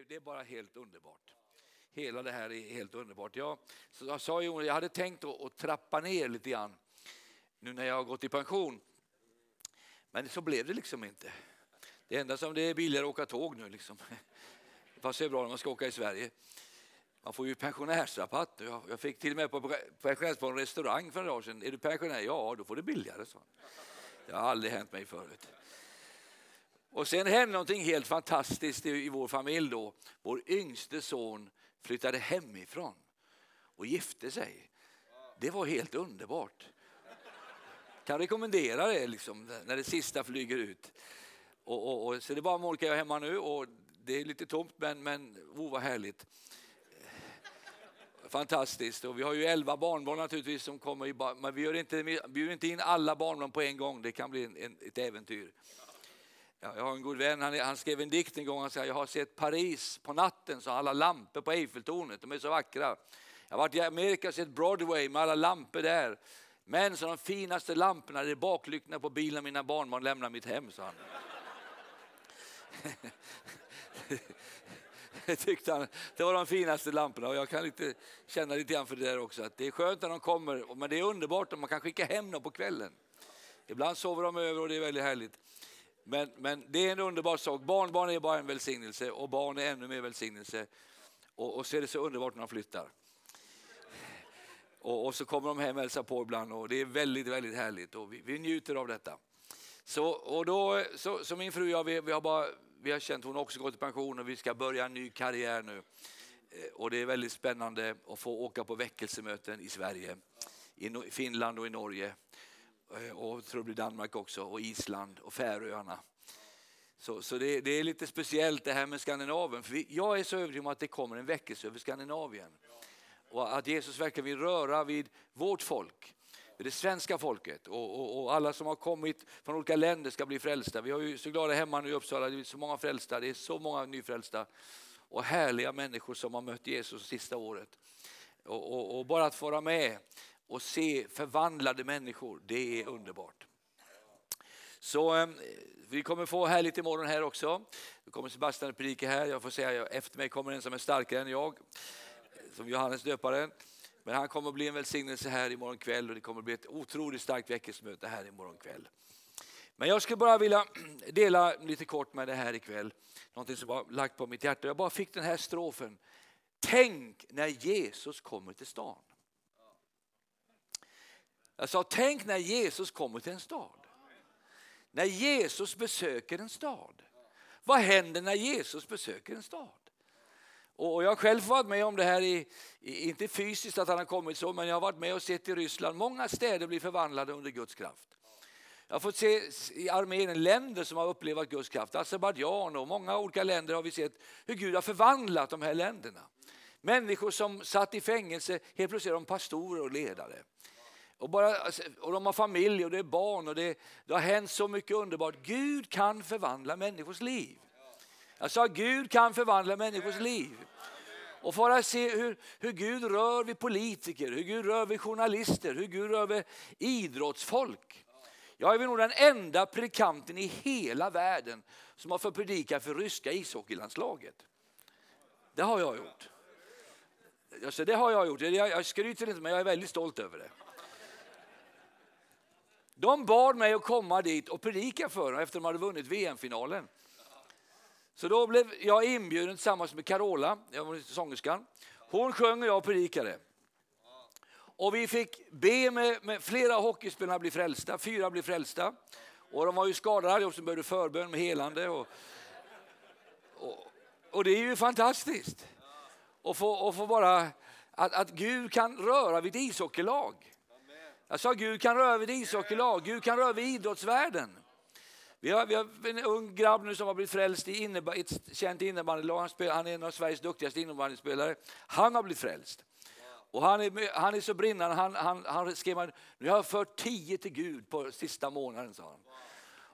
det, det är bara helt underbart. Hela det här är helt underbart. Jag, så jag sa ju, jag hade tänkt att, att trappa ner lite grann nu när jag har gått i pension. Men så blev det liksom inte. Det enda som det är billigare att åka tåg nu. Liksom. Det passar ju bra när man ska åka i Sverige. Man får ju pensionärsrabatt. Jag fick till och med på, på, på en restaurang för några år sedan. Är du pensionär? Ja, då får du billigare. Så. Det har aldrig hänt mig förut. Och sen hände någonting helt fantastiskt i, vår familj då. Vår yngste son flyttade hemifrån och gifte sig. Det var helt underbart. Kan rekommendera det liksom, när det sista flyger ut. Och, och, och, så det är bara Monica och jag hemma nu och det är lite tomt men, men oh, vad härligt. Fantastiskt. Och vi har ju elva barnbarn naturligtvis som kommer i, men vi gör inte, bjuder inte in alla barnbarn på en gång. Det kan bli en, en, ett äventyr. Ja, jag har en god vän, han, han, skrev en dikt en gång, han säger jag har sett Paris på natten, så alla lampor på Eiffeltornet, de är så vackra. Jag har varit i Amerika och sett Broadway med alla lampor där. Men så de finaste lamporna, det är baklyktorna på bilen mina barnbarn lämnar mitt hem, sa han. Tyckte han, det var de finaste lamporna och jag kan lite, känna lite grann för det där också. Att det är skönt när de kommer, men det är underbart om man kan skicka hem dem på kvällen. Ibland sover de över och det är väldigt härligt. Men, men det är en underbar sak. Barnbarn är bara en välsignelse och barn är ännu mer välsignelse. Och, och så är det så underbart när de flyttar. Och, och, så kommer de hem och hälsar på ibland och det är väldigt, väldigt härligt och vi, vi njuter av detta. Så, och då, så, så min fru och jag, vi, vi, har bara, vi har känt, hon har också gått i pension och vi ska börja en ny karriär nu. Eh, och det är väldigt spännande att få åka på väckelsemöten i Sverige, i Finland och i Norge. Eh, och jag tror det blir Danmark också, och Island och Färöarna. Så, så det, det, är lite speciellt det här med Skandinavien. För vi, jag är så övertygad om att det kommer en väckelse över Skandinavien. Och att Jesus verkligen vill röra vid vårt folk, vid det svenska folket. Och, och, och, alla som har kommit från olika länder ska bli frälsta. Vi har ju så glada hemma nu i Uppsala, det är så många frälsta, det är så många nyfrälsta. Och härliga människor som har mött Jesus sista året. Och, och bara att få vara med och se förvandlade människor, det är underbart. Så ehm, vi kommer få härligt imorgon här också. Nu kommer Sebastian att predika här. Jag får säga efter mig kommer en som är starkare än jag, som Johannes döparen. Men han kommer att bli en välsignelse här imorgon kväll och det kommer att bli ett otroligt starkt väckelsemöte här imorgon kväll. Men jag skulle bara vilja dela lite kort med det här ikväll. Någonting som var lagt på mitt hjärta. Jag bara fick den här strofen. Tänk när Jesus kommer till stan. Jag sa, tänk när Jesus kommer till en stad. När Jesus besöker en stad. Vad händer när Jesus besöker en stad? Och jag har själv varit med om det här, i, inte fysiskt att han har kommit så, men jag har varit med och sett i Ryssland, många städer blir förvandlade under Guds kraft. Jag har fått se i Armenien länder som har upplevt Guds kraft, Azerbajdzjan och många olika länder har vi sett hur Gud har förvandlat de här länderna. Människor som satt i fängelse, helt plötsligt är de pastorer och ledare. Och, bara, alltså, och de har familj och det är barn och det, det har hänt så mycket underbart. Gud kan förvandla människors liv. Jag sa Gud kan förvandla människors liv. Och för att se hur, hur Gud rör vid politiker, hur Gud rör vid journalister, hur Gud rör vid idrottsfolk. Jag är nog den enda predikanten i hela världen som har fått predika för ryska ishockeylandslaget. Det har jag gjort. Alltså, det har jag gjort. Jag skryter inte men jag är väldigt stolt över det. De bad mig att komma dit och predika för dem efter att de hade vunnit VM-finalen. Så då blev jag inbjuden tillsammans med Carola, jag var sångerskan. Hon sjöng och jag predikade. Och vi fick be med, med flera hockeyspelare bli frälsta, fyra blev frälsta. Och de var ju skadade och behövde förbön med helande. Och, och, och, det är ju fantastiskt. Och få, och få bara, att, att Gud kan röra vid ett ishockeylag. Jag sa Gud kan röra vid ishockeylag, Gud kan röra vid idrottsvärlden. Vi har, vi har en ung grabb nu som har blivit frälst i innebar, ett känt innebandylag. Han, han är en av Sveriges duktigaste innebandyspelare. Han har blivit frälst. Och han, är, han är så brinnande. Han, han, han skrev nu har jag fört tio till Gud på sista månaden. sa han.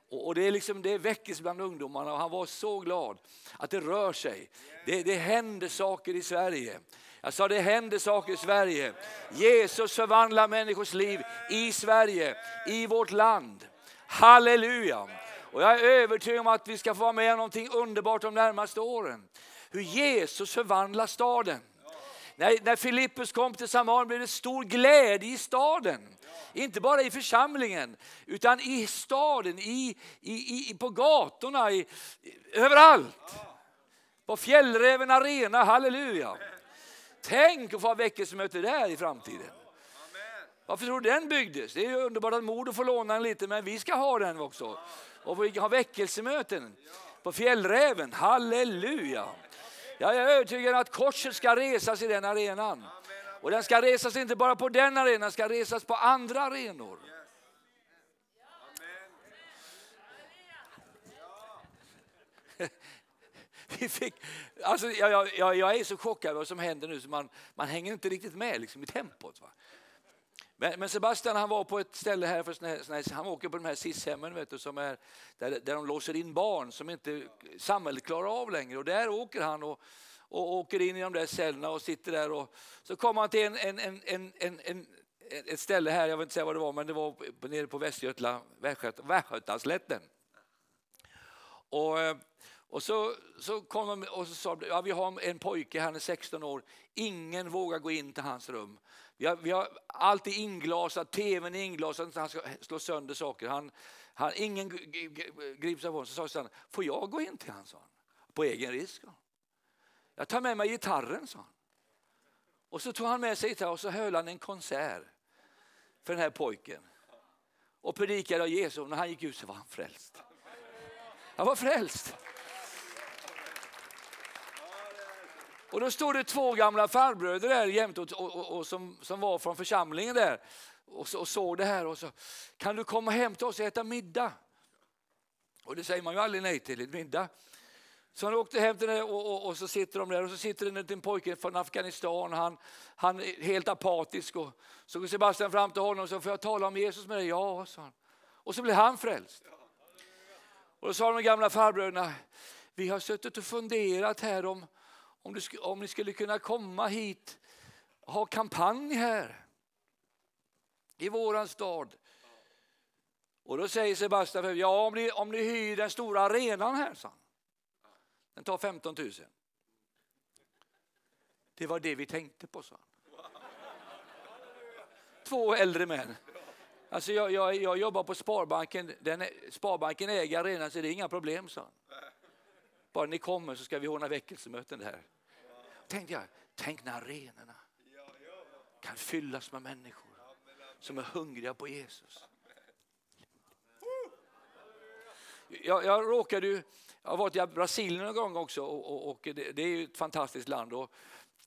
Och, och det är liksom, det är bland ungdomarna och han var så glad att det rör sig. Det, det händer saker i Sverige. Jag sa det händer saker i Sverige. Jesus förvandlar människors liv i Sverige, i vårt land. Halleluja! Och jag är övertygad om att vi ska få vara med om någonting underbart de närmaste åren. hur Jesus förvandlar staden. När, när Filippus kom till Samarien blev det stor glädje i staden. Inte bara i församlingen, utan i staden, i, i, i, på gatorna, i, överallt. På Fjällräven Arena, halleluja. Tänk att få ha väckelsemöte där i framtiden. Varför tror du den byggdes? Det är ju underbart att Modo får låna den lite, men vi ska ha den också. Och vi ha väckelsemöten på Fjällräven, halleluja. Jag är övertygad om att korset ska resas i den arenan. Och den ska resas inte bara på den arenan, den ska resas på andra arenor. Vi fick, alltså, jag, jag, jag är så chockad över vad som händer nu så man, man hänger inte riktigt med liksom, i tempot. Va? Men, men, Sebastian han var på ett ställe här, för såna såna han åker på de här SIS-hemmen vet du, som är, där, där de låser in barn som inte samhället klarar av längre. Och där åker han och, och åker in i de där cellerna och sitter där. Och, så kommer han till en, en, en, en, en, en ett ställe här, jag vill inte säga vad det var, men det var nere på Västgötland, Västgötaslätten. Och, eh, och så, så kom de och så sa ja, vi har en pojke, han är 16 år, ingen vågar gå in till hans rum. Vi har, vi har allt är inglasat, tvn är inglasad, han ska slå sönder saker. Han, han, ingen grips av honom. Så sa han, får jag gå in till honom? Sa han. På egen risk. Jag tar med mig gitarren, sa han. Och så tog han med sig gitarren och så höll han en konsert för den här pojken. Och predikade av Jesus. När han gick ut så var han frälst. Han var frälst. Och då stod det två gamla farbröder där jämt och, och, och, som, som var från församlingen där och, och såg det här och så kan du komma hem till oss och äta middag? Och det säger man ju aldrig nej till, ett middag. Så han åkte hem till det och, och, och, så sitter de där och så sitter det en liten pojke från Afghanistan. Han, han är helt apatisk och så går Sebastian fram till honom och så får jag tala om Jesus med dig? Ja, sa han. Och så blir han frälst. Och då sa de gamla farbröderna, vi har suttit och funderat här om, om, du, om ni skulle kunna komma hit och ha kampanj här i våran stad. Och då säger Sebastian, ja om ni, om ni hyr den stora arenan här, sa han. Den tar 15 000. Det var det vi tänkte på, sa han. Två äldre män. Alltså jag, jag, jag jobbar på Sparbanken. Den, Sparbanken äger arenan så det är inga problem, sa han. Bara ni kommer så ska vi ordna väckelsemöten där. Tänkte jag, tänk när arenorna kan fyllas med människor som är hungriga på Jesus. Jag, jag råkade ju, jag har varit i Brasilien någon gång också och, och, och det, det, är ju ett fantastiskt land. Och,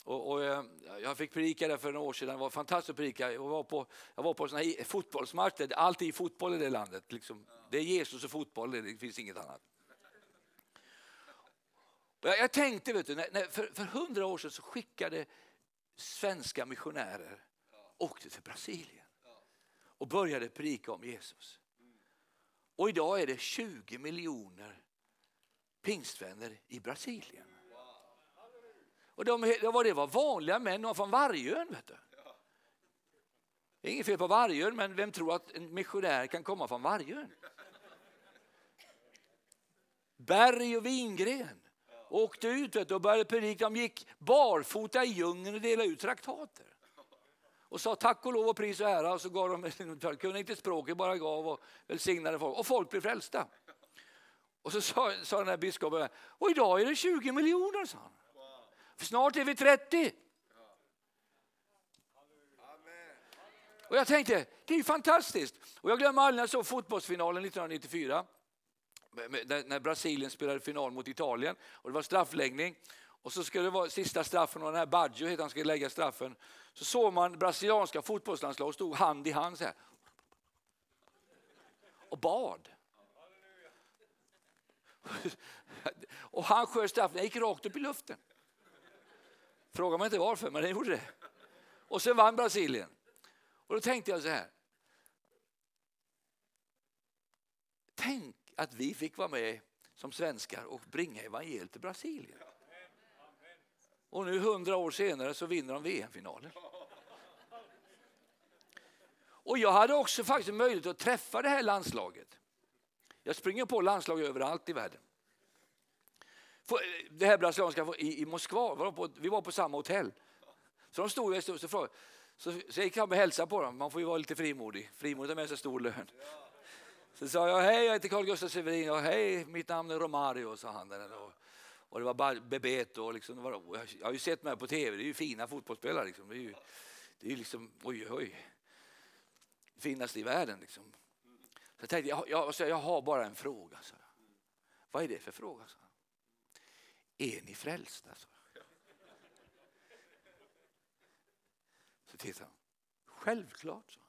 och, och, eh, jag fick predika där för några år sedan, det var fantastiskt att predika. Jag var på, jag var på såna här fotbollsmatcher, allt är fotboll i det landet. Liksom. Det är Jesus och fotboll, det finns inget annat. Jag, tänkte, vet du, när, för, för hundra år sedan så skickade svenska missionärer, åkte till Brasilien och började predika om Jesus. Och idag är det 20 miljoner pingstvänner i Brasilien. Och de, var det var vanliga män, de från Vargön. Vet du. Det är inget fel på Vargön, men vem tror att en missionär kan komma från Vargön? Berg och vingren åkte ut vet och började predika. De gick barfota i djungeln och delade ut traktater. Och sa tack och lov och pris och ära och så gav de, kunde inte språket, bara gav och välsignade folk. Och folk blev frälsta. Och så sa, sa den här biskopen, och idag är det 20 miljoner, sa han. För snart är vi 30. Och jag tänkte, det är fantastiskt. Och jag glömmer aldrig när jag såg fotbollsfinalen 1994 när Brasilien spelade final mot Italien och det var straffläggning. Och så skulle det vara sista straffen och den här Baggio heter han skulle lägga straffen. Så såg man brasilianska fotbollslandslag stod hand i hand så här. Och bad. Och han sköt straffen, den gick rakt upp i luften. Fråga mig inte varför, men den gjorde det. Och sen vann Brasilien. Och då tänkte jag så här. Tänk att vi fick vara med som svenskar och bringa evangeliet till Brasilien. Och nu hundra år senare så vinner de VM-finalen. Och jag hade också faktiskt möjlighet att träffa det här landslaget. Jag springer på landslag överallt i världen. Eh, det här brasilianska i, i Moskva, var på, vi var på samma hotell. Så de stod och så frågade, så, så jag gick fram och hälsade på dem. Man får ju vara lite frimodig. Frimodig med så stor lön. Så sa jag, hej jag heter Carl Gustaf Severin och hej mitt namn är Romario, sa han. Och, och det var Bebeto och liksom, var, jag har ju sett mig på tv, det är ju fina fotbollsspelare. Liksom. Det är ju, det är liksom, oj oj, finaste i världen. Liksom. Så jag tänkte, jag, jag, jag har bara en fråga. Så. Vad är det för fråga? Så. Är ni frälsta? Så. Så tittade han. Självklart, så.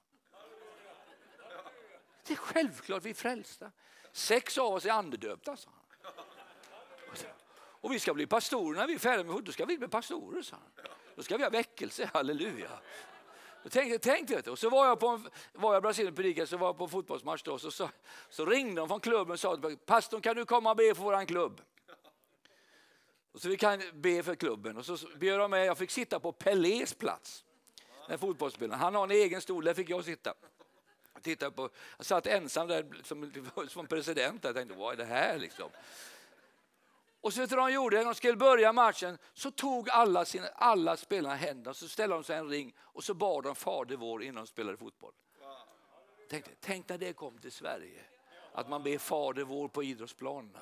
Det är självklart vi är frälsta. Sex av oss är andedöpta, sa han. Och vi ska bli pastorer när vi är färdiga med Då ska vi bli pastorer, sa han. Då ska vi ha väckelse, halleluja. Då tänkte, tänkte, och så var jag på en, var jag Brasilien predikade, så var jag på en fotbollsmatch då, så, så, så ringde de från klubben och sa pastorn kan du komma och be för våran klubb? Och så vi kan be för klubben och så bjöd de med, jag fick sitta på Pelés plats. Den fotbollsspelaren. Han har en egen stol, där fick jag sitta. Jag, på, jag satt ensam där som, som president. Jag tänkte, vad är det här liksom? Och så vet du vad de gjorde? När de skulle börja matchen så tog alla, sina, alla spelarna händerna så ställde de sig en ring och så bad de Fader vår innan de spelade fotboll. Tänk, tänk när det kom till Sverige. Att man ber Fader vår på idrottsplanerna.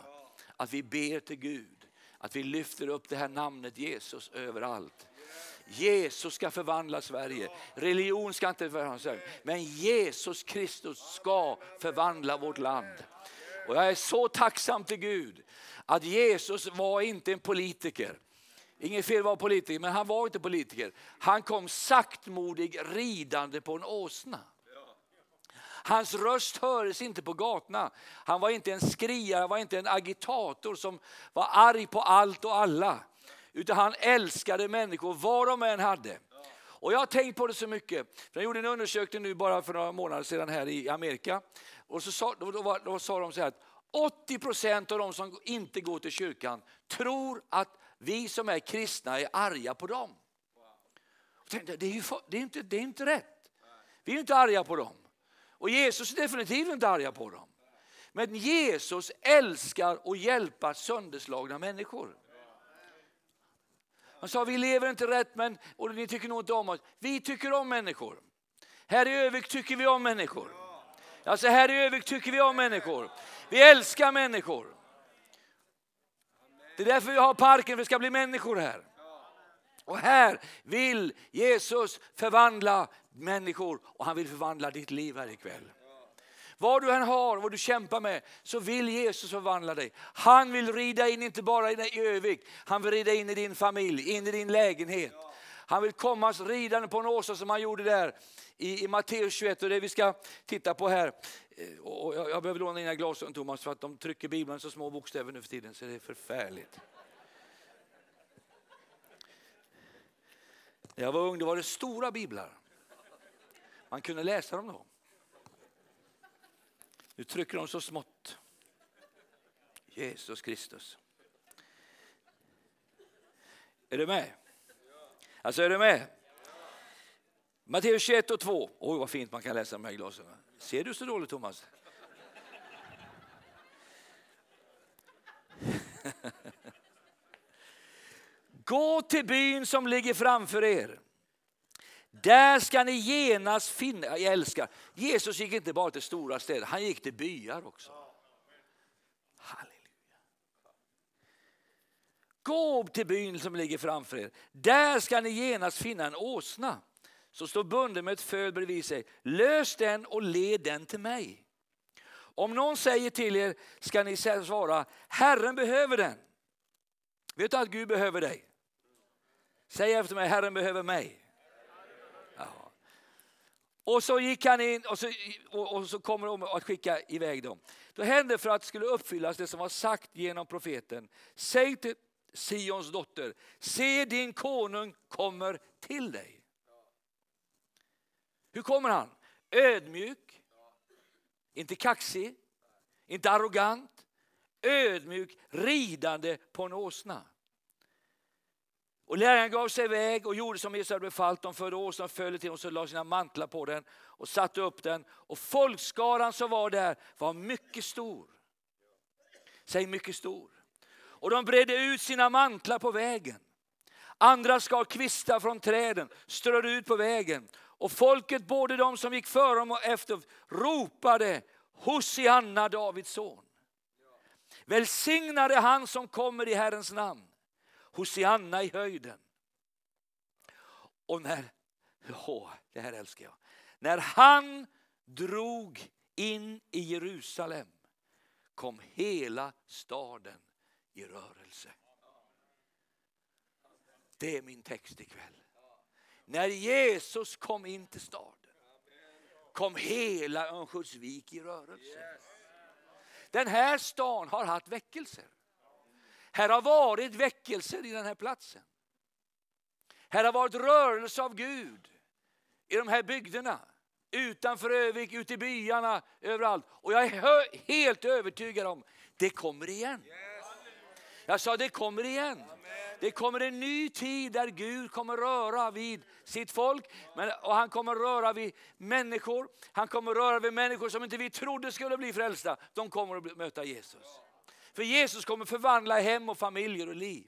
Att vi ber till Gud. Att vi lyfter upp det här namnet Jesus överallt. Jesus ska förvandla Sverige. Religion ska inte förvandla Sverige. Men Jesus Kristus ska förvandla vårt land. Och jag är så tacksam till Gud att Jesus var inte en politiker. Inget fel var politiker, men han var inte politiker. Han kom saktmodig ridande på en åsna. Hans röst hördes inte på gatorna. Han var inte en skriare, var inte en agitator som var arg på allt och alla. Utan han älskade människor var de än hade. Och jag har tänkt på det så mycket. jag gjorde en undersökning nu bara för några månader sedan här i Amerika. Och så sa, då, då, då sa de så här att 80 procent av de som inte går till kyrkan tror att vi som är kristna är arga på dem. Tänkte, det, är ju, det, är inte, det är inte rätt. Vi är inte arga på dem. Och Jesus är definitivt inte arga på dem. Men Jesus älskar att hjälpa sönderslagna människor. Han sa, vi lever inte rätt men, och ni tycker nog inte om oss. Vi tycker om människor. Här i Övik tycker vi om människor. Alltså här i Övik tycker vi om människor. Vi älskar människor. Det är därför vi har parken, för det ska bli människor här. Och här vill Jesus förvandla människor och han vill förvandla ditt liv här ikväll. Vad du än har, vad du kämpar med, så vill Jesus förvandla dig. Han vill rida in, inte bara i Övik, han vill rida in i din familj, in i din lägenhet. Han vill komma ridande på en åsa som han gjorde där i, i Matteus 21 och det vi ska titta på här. Eh, och jag, jag behöver låna dina glasögon Thomas för att de trycker Bibeln så små bokstäver nu för tiden så det är förfärligt. När jag var ung då var det stora biblar. Man kunde läsa dem då. Nu trycker de så smått. Jesus Kristus. Är du med? Alltså är du med? Matteus 21 och 2. Oj vad fint man kan läsa de här glasögonen. Ser du så dåligt Thomas? Gå till byn som ligger framför er. Där ska ni genast finna, jag älskar, Jesus gick inte bara till stora städer, han gick till byar också. Halleluja. Gå till byn som ligger framför er. Där ska ni genast finna en åsna som står bunden med ett föl bredvid sig. Lös den och led den till mig. Om någon säger till er ska ni svara, Herren behöver den. Vet du att Gud behöver dig? Säg efter mig, Herren behöver mig. Och så gick han in och så, och, och så kommer de att skicka iväg dem. Då hände för att det skulle uppfyllas det som var sagt genom profeten. Säg till Sions dotter, se din konung kommer till dig. Hur kommer han? Ödmjuk, inte kaxig, inte arrogant, ödmjuk, ridande på en åsna. Och läraren gav sig iväg och gjorde som Jesus hade befallt. dem. förde åsnan, följde till och lade la sina mantlar på den och satte upp den. Och folkskaran som var där var mycket stor. Säg mycket stor. Och de bredde ut sina mantlar på vägen. Andra skar kvistar från träden, strödde ut på vägen. Och folket, både de som gick före och efter, ropade Hosianna, Davids son. Välsignade han som kommer i Herrens namn. Hosianna i höjden. Och när, åh, det här älskar jag. När han drog in i Jerusalem kom hela staden i rörelse. Det är min text ikväll. När Jesus kom in till staden kom hela Örnsköldsvik i rörelse. Den här stan har haft väckelser. Här har varit väckelser i den här platsen. Här har varit rörelse av Gud i de här bygderna. Utanför Övik, ute i byarna, överallt. Och jag är helt övertygad om det kommer igen. Jag sa det kommer igen. Det kommer en ny tid där Gud kommer röra vid sitt folk. Men, och han kommer röra vid människor. Han kommer röra vid människor som inte vi trodde skulle bli frälsta. De kommer att möta Jesus. För Jesus kommer förvandla hem och familjer och liv.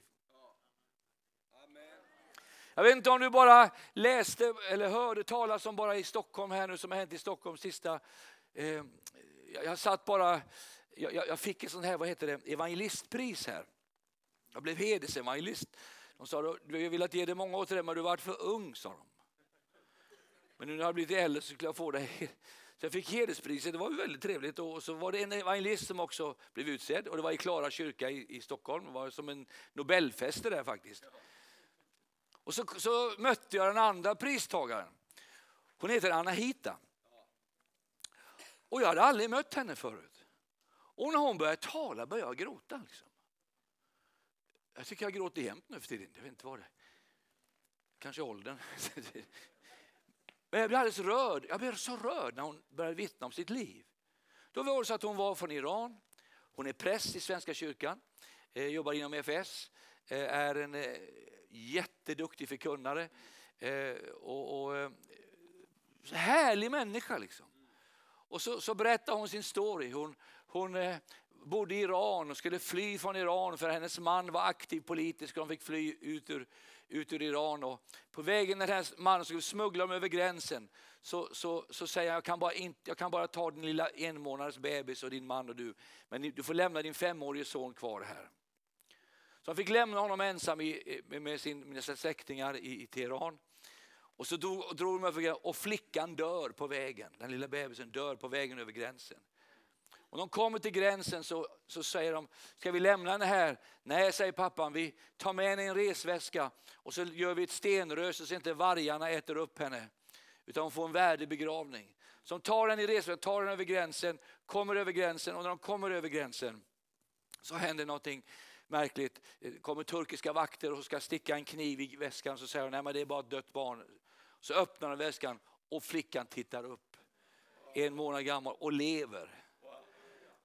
Jag vet inte om du bara läste eller hörde talas om bara i Stockholm här nu som har hänt i Stockholm sista. Eh, jag satt bara, jag, jag fick ett sånt här, vad heter det, evangelistpris här. Jag blev hedersevangelist. De sa, du har velat ge dig många år till det, men du har varit för ung, sa de. Men nu när jag har blivit äldre så skulle jag få det. Så jag fick hederspriset, det var väldigt trevligt. Och så var det en evangelist som också blev utsedd och det var i Klara kyrka i, i Stockholm. Det var som en Nobelfest där faktiskt. Och så, så mötte jag den andra pristagaren. Hon heter Anahita. Och jag hade aldrig mött henne förut. Och när hon började tala började jag gråta. Liksom. Jag tycker jag gråter jämt nu för tiden. Jag vet inte vad det är. Kanske åldern. Men jag blev alldeles rörd. Jag blev så rörd när hon började vittna om sitt liv. Då var det så att hon var från Iran. Hon är präst i Svenska kyrkan. Eh, jobbar inom EFS. Eh, är en eh, jätteduktig förkunnare. Och, och, härlig människa liksom. Och så, så berättar hon sin story. Hon, hon bodde i Iran och skulle fly från Iran för hennes man var aktiv politisk och de fick fly ut ur, ut ur Iran. Och på vägen när den här mannen skulle smuggla dem över gränsen så, så, så säger han, jag kan, bara inte, jag kan bara ta din lilla en månaders bebis och din man och du. Men du får lämna din femårige son kvar här. Så han fick lämna honom ensam i, med, sin, med sina släktingar i, i Teheran. Och så drog, drog de över och flickan dör på vägen. Den lilla bebisen dör på vägen över gränsen. Och de kommer till gränsen så, så säger de, ska vi lämna den här? Nej, säger pappan, vi tar med henne i en resväska och så gör vi ett stenrös så inte vargarna äter upp henne. Utan hon får en värdig begravning. Så de tar henne i resväskan, tar henne över gränsen, kommer över gränsen och när de kommer över gränsen så händer någonting märkligt. Det kommer turkiska vakter och ska sticka en kniv i väskan så säger de, nej men det är bara ett dött barn. Så öppnar de väskan och flickan tittar upp. En månad gammal och lever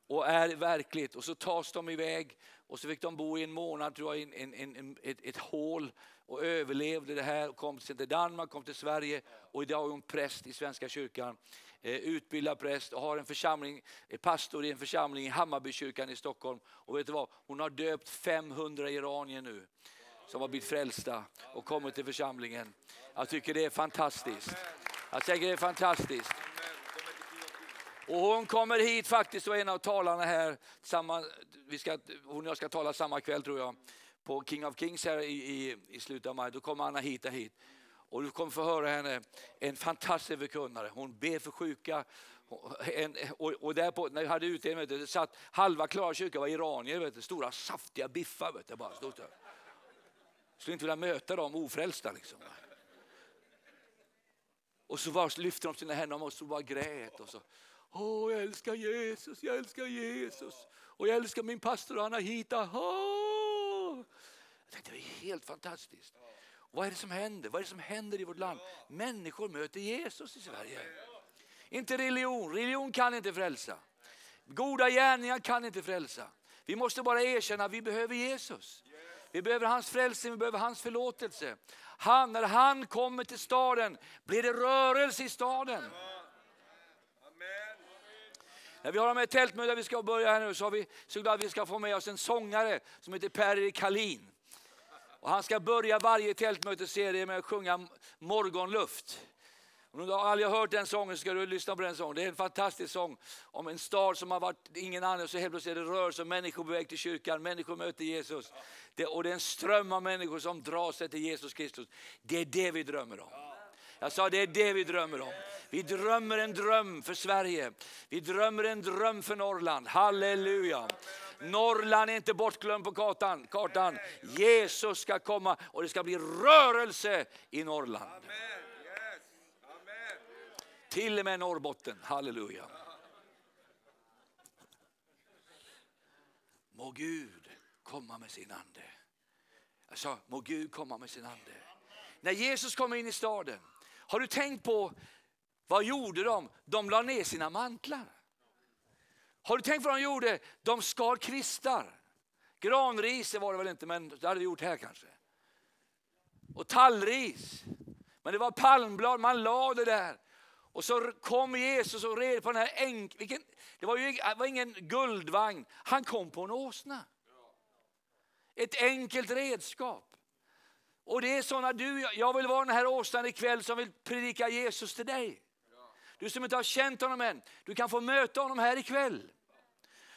och är verkligt. Och så tas de iväg och så fick de bo i en månad tror jag, i en, en, en, ett, ett hål och överlevde det här. Och kom till Danmark, kom till Sverige och idag är hon präst i Svenska kyrkan. Eh, utbildad präst och har en församling, eh, pastor i en församling i Hammarbykyrkan i Stockholm. Och vet du vad? Hon har döpt 500 iranier nu som har blivit frälsta och kommit till församlingen. Jag tycker det är fantastiskt. Jag tycker det är fantastiskt. Och hon kommer hit faktiskt och är en av talarna här. Samma, vi ska, hon och jag ska tala samma kväll tror jag. På King of Kings här i, i, i slutet av maj. Då kommer Anna hit hit. Och du kommer få höra henne, en fantastisk förkunnare. Hon ber för sjuka. En, och, och därpå, när vi hade utdelning, det satt halva Klara kyrka var iranier, vet du, stora saftiga biffar. Vet du, bara stod där. Skulle inte vilja möta dem ofrälsta. Liksom. Och så var, lyfte de sina händer och så bara grät. Och så, Åh, jag älskar Jesus, jag älskar Jesus. Och jag älskar min pastor Anahita. Oh! Jag tänkte, det är helt fantastiskt. vad är det som händer? Vad är det som händer i vårt land? Människor möter Jesus i Sverige. Inte religion, religion kan inte frälsa. Goda gärningar kan inte frälsa. Vi måste bara erkänna att vi behöver Jesus. Vi behöver hans frälsning, vi behöver hans förlåtelse. Han, när han kommer till staden blir det rörelse i staden. När vi har de här tältmötena vi ska börja här nu så är vi så glada att vi ska få med oss en sångare som heter Per Kalin. Och han ska börja varje tältmötesserie med att sjunga Morgonluft. Om du aldrig har hört den sången ska du lyssna på den sången. Det är en fantastisk sång om en stad som har varit ingen annan så helt plötsligt är det rörelse och människor på väg till kyrkan, människor möter Jesus. Det, och det är en ström av människor som drar sig till Jesus Kristus. Det är det vi drömmer om. Jag sa det är det vi drömmer om. Vi drömmer en dröm för Sverige. Vi drömmer en dröm för Norrland. Halleluja. Norrland är inte bortglömd på kartan. kartan. Jesus ska komma och det ska bli rörelse i Norrland. Till och med Norrbotten. Halleluja. Må Gud komma med sin ande. Jag sa, må Gud komma med sin ande. När Jesus kommer in i staden, har du tänkt på vad gjorde de? De la ner sina mantlar. Har du tänkt på vad de gjorde? De skar kvistar. Granris var det väl inte, men det hade vi gjort här kanske. Och tallris. Men det var palmblad, man la det där. Och så kom Jesus och red på den här enk... Vilken, det var ju det var ingen guldvagn, han kom på en åsna. Ett enkelt redskap. Och det är sådana du, jag vill vara den här åsnan ikväll som vill predika Jesus till dig. Du som inte har känt honom än, du kan få möta honom här ikväll.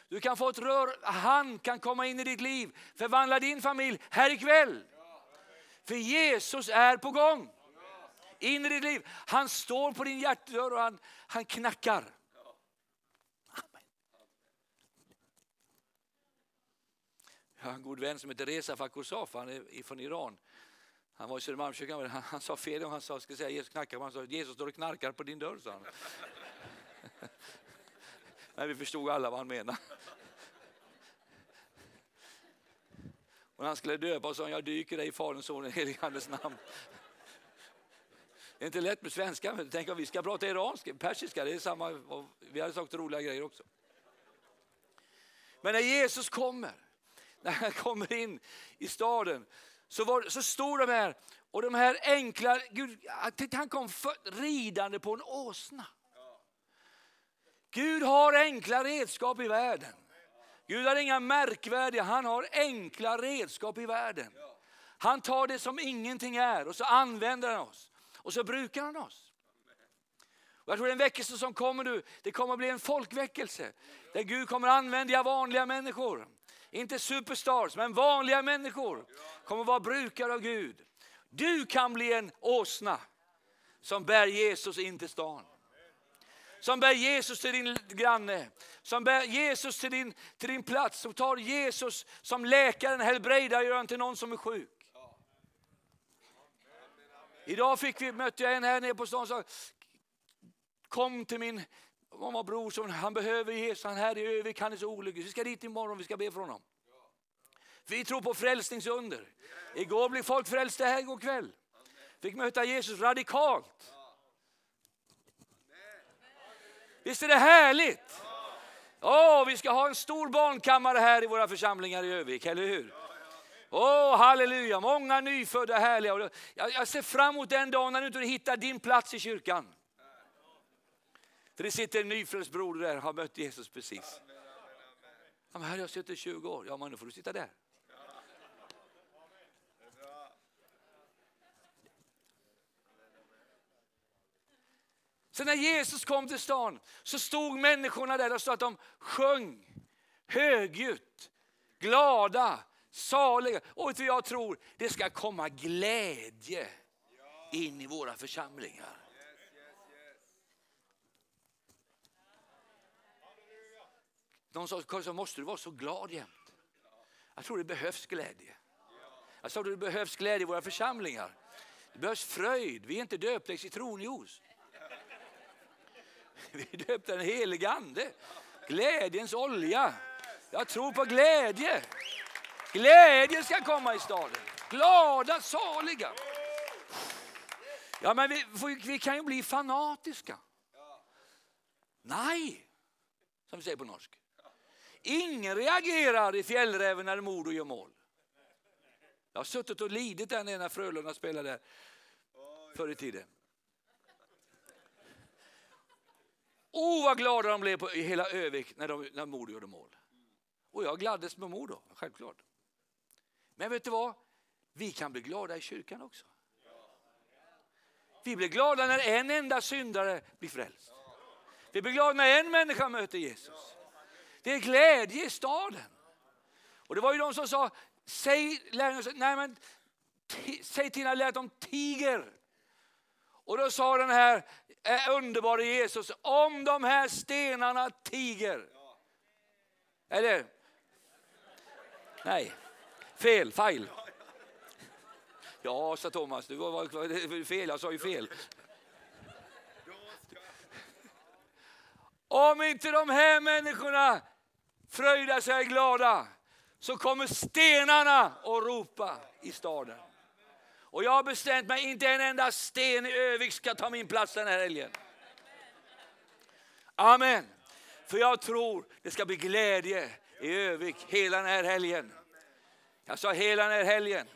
Du kan få ett rör, han kan komma in i ditt liv, förvandla din familj här ikväll. För Jesus är på gång. In i ditt liv. Han står på din hjärtdörr och han, han knackar. Jag har en god vän som heter Reza Fakosaf, han är från Iran. Han var i Södermalmskyrkan, han, han sa fel han sa, ska säga Jesus knackar, han sa Jesus står och knarkar på din dörr, sa han. Men vi förstod alla vad han menade. Och när han skulle döpa sa han, jag dyker dig i Faderns, Sonens, Helige Andes namn. Det är inte lätt med svenska, men tänk om vi ska prata iranska, persiska, det är samma, vi hade sagt roliga grejer också. Men när Jesus kommer, när han kommer in i staden, så, var, så stod de här, och de här enkla, Gud, han kom för, ridande på en åsna. Gud har enkla redskap i världen. Gud har inga märkvärdiga, han har enkla redskap i världen. Han tar det som ingenting är och så använder han oss. Och så brukar han oss. Och jag tror den väckelse som kommer nu, det kommer att bli en folkväckelse. Där Gud kommer att använda vanliga människor. Inte superstars, men vanliga människor kommer att vara brukare av Gud. Du kan bli en åsna som bär Jesus in till stan. Som bär Jesus till din granne, som bär Jesus till din, till din plats, som tar Jesus som läkaren, helbrägdagöraren till någon som är sjuk. Idag fick vi, mötte jag en här nere på stan som sa, kom till min mamma bror, som, han behöver Jesus, han här i Övik, han är så olycklig. Vi ska dit imorgon, vi ska be för honom. Vi tror på frälsningsunder. Igår blev folk frälsta här igår kväll. Fick möta Jesus radikalt. Visst är det härligt? Åh, oh, vi ska ha en stor barnkammare här i våra församlingar i Övik, eller hur? Åh, oh, halleluja, många nyfödda härliga. Jag, jag ser fram emot den dagen när du inte hittar din plats i kyrkan. För det sitter en nyfrälst broder där och har mött Jesus precis. Ja, men här har jag suttit 20 år. Ja, men nu får du sitta där. Så när Jesus kom till stan så stod människorna där och sa att de sjöng högljutt, glada, saliga. Och vet du jag tror? Det ska komma glädje in i våra församlingar. Någon sa, så måste du vara så glad jämt. Jag tror det behövs glädje. Jag sa det behövs glädje i våra församlingar. Det behövs fröjd. Vi är inte döpta i citronjuice. Vi är döpta i den helige ande. Glädjens olja. Jag tror på glädje. Glädje ska komma i staden. Glada, saliga. Ja, men vi, vi kan ju bli fanatiska. Nej, som vi säger på norsk. Ingen reagerar i fjällräven när Modo gör mål. Jag har suttit och lidit där när Frölunda spelade förr i tiden. Oh vad glada de blev på, i hela Övik när, de, när Modo gjorde mål. Och jag gladdes med Modo, självklart. Men vet du vad? Vi kan bli glada i kyrkan också. Vi blir glada när en enda syndare blir frälst. Vi blir glada när en människa möter Jesus. Det är glädje i staden. Och det var ju de som sa, säg, nej men, säg till dina att de tiger. Och då sa den här eh, underbara Jesus, om de här stenarna tiger. Eller? Nej, fel, fel. Ja, sa Thomas, det var fel, jag sa ju fel. Om inte de här människorna fröjda sig glada så kommer stenarna att ropa i staden. Och jag har bestämt mig, inte en enda sten i Övik ska ta min plats den här helgen. Amen. För jag tror det ska bli glädje i Övik hela den här helgen. Jag sa hela den här helgen.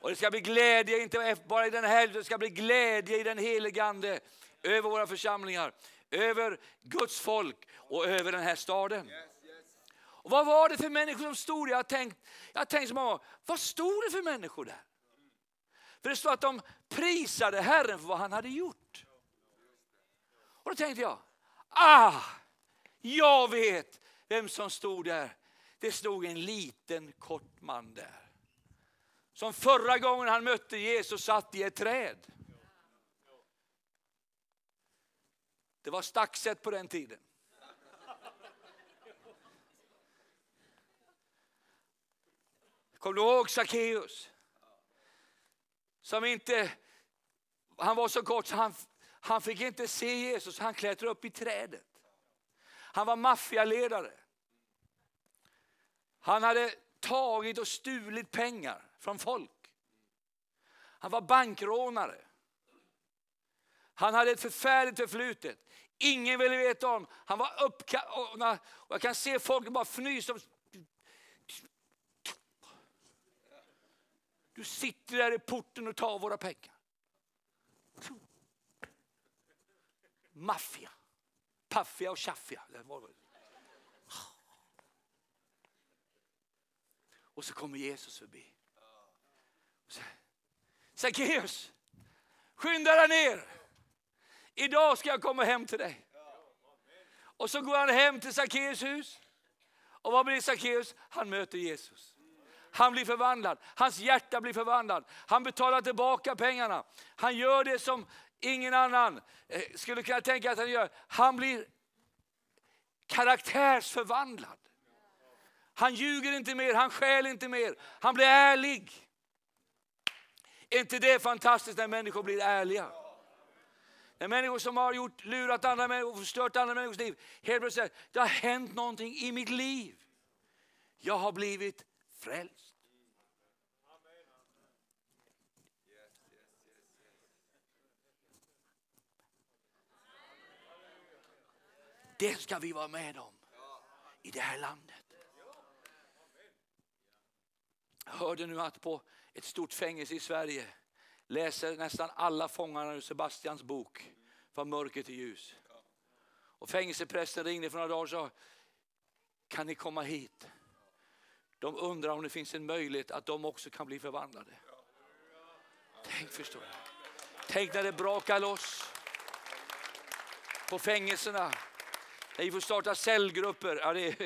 Och det ska bli glädje, inte bara i den här helgen, det ska bli glädje i den helige Ande över våra församlingar, över Guds folk och över den här staden. Och vad var det för människor som stod där? Jag har tänkt, jag har tänkt så många vad stod det för människor där? För det stod att de prisade Herren för vad han hade gjort. Och då tänkte jag, ah, jag vet vem som stod där. Det stod en liten kort man där. Som förra gången han mötte Jesus satt i ett träd. Det var staxet på den tiden. Kommer du ihåg Sackeus? Som inte, han var så kort så han, han fick inte se Jesus, han klättrade upp i trädet. Han var maffialedare. Han hade tagit och stulit pengar från folk. Han var bankrånare. Han hade ett förfärligt förflutet. Ingen ville veta om. Han var uppkallad. Jag kan se folk bara fnysa. Du sitter där i porten och tar våra pengar. Maffia. Paffia och tjaffia. Och så kommer Jesus förbi. Sackeus, skynda dig ner. Idag ska jag komma hem till dig. Och så går han hem till Sackeus hus. Och vad blir Sackeus? Han möter Jesus. Han blir förvandlad. Hans hjärta blir förvandlad. Han betalar tillbaka pengarna. Han gör det som ingen annan eh, skulle kunna tänka att han gör. Han blir karaktärsförvandlad. Han ljuger inte mer, han skäl inte mer. Han blir ärlig. Är inte det fantastiskt när människor blir ärliga? När människor som har gjort, lurat andra människor och förstört andra människors liv helt plötsligt säger det har hänt någonting i mitt liv. Jag har blivit frälst. Det ska vi vara med om i det här landet. Jag hörde nu att på ett stort fängelse i Sverige läser nästan alla fångarna ur Sebastians bok Från mörker till ljus. Och fängelseprästen ringde för några dagar och sa, kan ni komma hit? De undrar om det finns en möjlighet att de också kan bli förvandlade. Tänk förstår jag. Tänk när det brakar loss på fängelserna. När vi får starta cellgrupper. Ja, det,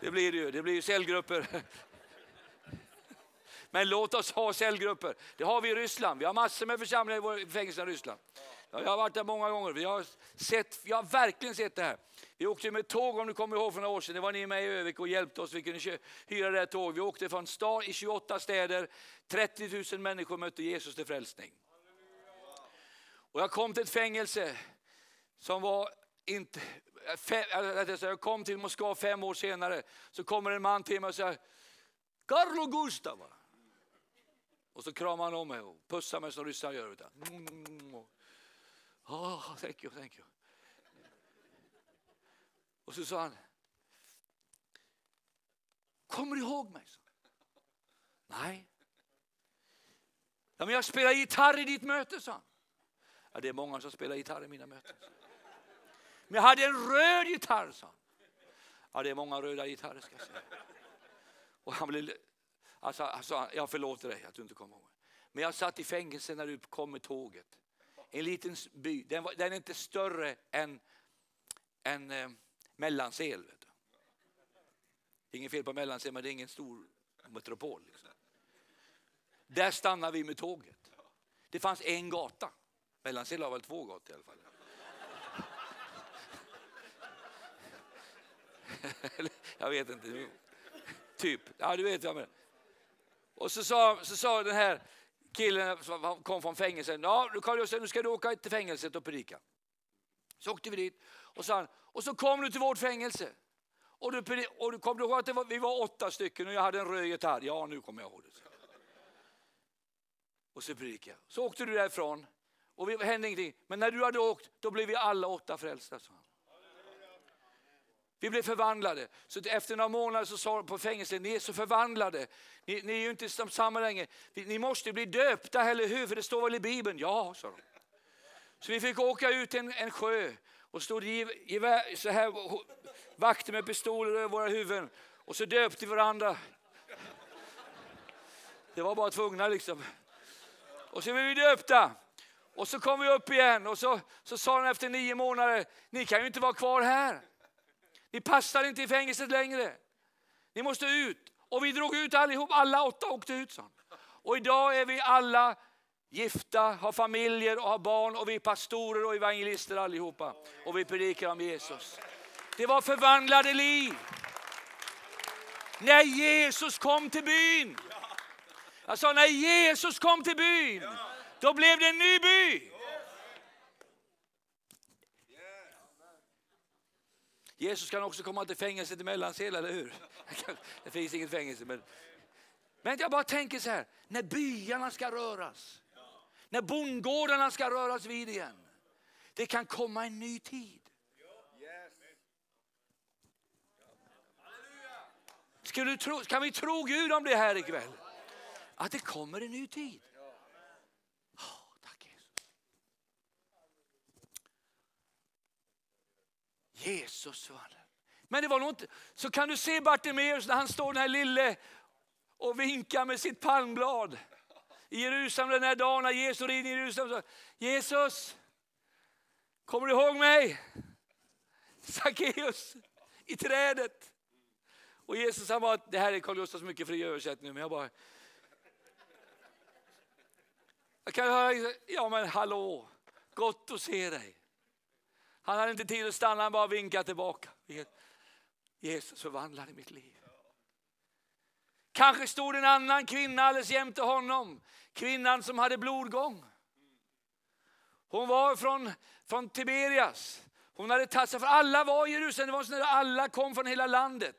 det blir det ju. Det blir ju cellgrupper. Men låt oss ha cellgrupper. Det har vi i Ryssland. Vi har massor med församlingar i fängelserna i Ryssland. Jag har varit där många gånger. Vi har, sett, vi har verkligen sett det här. Vi åkte med tåg om du kommer ihåg för några år sedan. Det var ni med i Övik och hjälpte oss. Vi kunde hyra det här tåg. Vi åkte från stad i 28 städer. 30 000 människor mötte Jesus till frälsning. Och jag kom till ett fängelse som var inte... Eh, eh, jag kom till Moskva fem år senare. Så kommer en man till mig och säger Carlo Gustava. Och så kramar han om mig och pussar mig som ryssar gör. Oh, thank you, thank you. Och så sa han, kommer du ihåg mig? Nej. Ja, men jag spelar gitarr i ditt möte, sa han. Ja, det är många som spelar gitarr i mina möten. Men jag hade en röd gitarr, sa han. Ja, det är många röda gitarrer ska jag säga. Och han blev, alltså, alltså, jag förlåter dig att du inte kommer ihåg. Men jag satt i fängelse när du kom med tåget. En liten by, den, var, den är inte större än, än eh, Mellansel. Vet du. Det är inget fel på Mellansel, men det är ingen stor metropol. Liksom. Där stannade vi med tåget. Det fanns en gata. Mellansel har väl två gator i alla fall. jag vet inte. Typ. Ja, du vet vad jag menar. Och så sa, så sa den här killen som kom från fängelset, ja Carl nu ska du åka till fängelset och predika. Så åkte vi dit och sa och så kom du till vårt fängelse. Och du, och du kom du ihåg att var, vi var åtta stycken och jag hade en röd gitarr? Ja, nu kommer jag ihåg det. Och så predikade Så åkte du därifrån och det hände ingenting. Men när du hade åkt, då blev vi alla åtta frälsta. Så. Vi blev förvandlade. Så efter några månader så sa de på fängelset, ni är så förvandlade. Ni, ni är ju inte samma längre. Ni måste bli döpta, eller hur? För det står väl i Bibeln? Ja, sa de. Så vi fick åka ut en, en sjö och stod gevär, så här, vakter med pistoler över våra huvuden. Och så döpte vi varandra. Det var bara tvungna liksom. Och så blev vi döpta. Och så kom vi upp igen och så, så sa de efter nio månader, ni kan ju inte vara kvar här. Ni passar inte i fängelset längre. Ni måste ut. Och vi drog ut allihop, alla åtta åkte ut. Så. Och idag är vi alla gifta, har familjer och har barn och vi är pastorer och evangelister allihopa. Och vi predikar om Jesus. Det var förvandlade liv. När Jesus kom till byn. Jag sa när Jesus kom till byn, då blev det en ny by. Jesus kan också komma till fängelset i Mellansel, eller hur? Det finns inget fängelse. Men, men jag bara tänker så här, när byarna ska röras, när bondgårdarna ska röras vid igen. Det kan komma en ny tid. Ska du tro, kan vi tro Gud om det här ikväll? Att det kommer en ny tid. Jesus var det. Men det var nog inte, så kan du se Bartimeus när han står den här lille och vinkar med sitt palmblad i Jerusalem den här dagen när Jesus rider i Jerusalem. Så, Jesus, kommer du ihåg mig? Sackeus i trädet. Och Jesus han bara, det här är Carl Gustafs mycket fri översättning, men jag bara... Jag kan höra, liksom, ja men hallå, gott att se dig. Han hade inte tid att stanna, han bara vinkade tillbaka. Jesus förvandlade mitt liv. Kanske stod en annan kvinna alldeles jämte honom. Kvinnan som hade blodgång. Hon var från, från Tiberias. Hon hade tagit sig, för alla var i Jerusalem, det var så när alla kom från hela landet.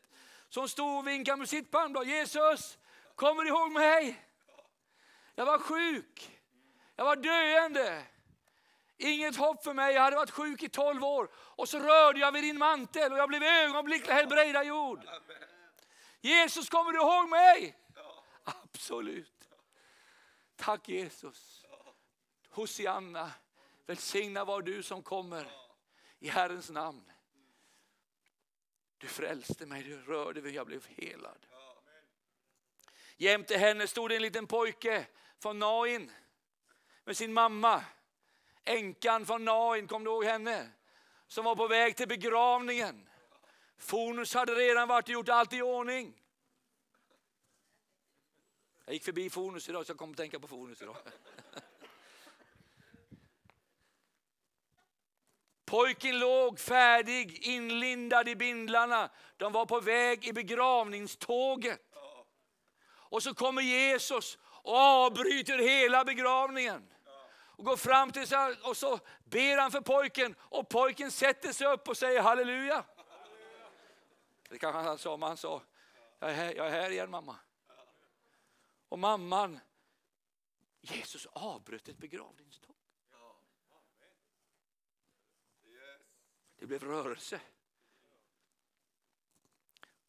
Så hon stod och vinkade med sitt palmblad. Jesus, kommer du ihåg mig? Jag var sjuk. Jag var döende. Inget hopp för mig, jag hade varit sjuk i tolv år. Och så rörde jag vid din mantel och jag blev ögonblickligen helbrägdagjord. Jesus, kommer du ihåg mig? Absolut. Tack Jesus. Hosianna, välsigna var du som kommer i Herrens namn. Du frälste mig, du rörde mig, jag blev helad. Jämte henne stod en liten pojke från Nain med sin mamma. Änkan från Nain, kom du ihåg henne? Som var på väg till begravningen. Fonus hade redan varit och gjort allt i ordning. Jag gick förbi Fonus idag så jag kom att tänka på Fonus idag. Pojken låg färdig, inlindad i bindlarna. De var på väg i begravningståget. Och så kommer Jesus och avbryter hela begravningen och går fram till sig och så ber han för pojken och pojken sätter sig upp och säger halleluja. Det kanske han alltså sa, men han sa, jag är här, jag är här igen mamma. Och mamman, Jesus avbröt ett begravningståg. Det blev rörelse.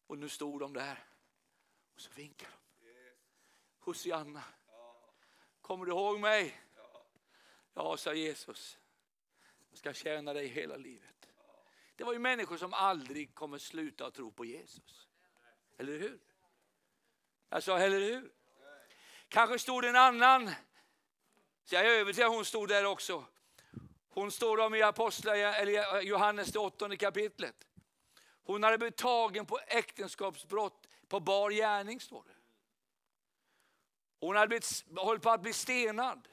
Och nu stod de där och så vinkade de. Hosianna, kommer du ihåg mig? Ja, sa Jesus, jag ska tjäna dig hela livet. Det var ju människor som aldrig kommer sluta att tro på Jesus. Eller hur? Jag sa, eller hur? Kanske stod en annan, så jag är övertygad hon stod där också. Hon står om i Apostlar, eller Johannes det åttonde kapitlet. Hon hade blivit tagen på äktenskapsbrott på bar gärning står det. Hon hade blivit, hållit på att bli stenad.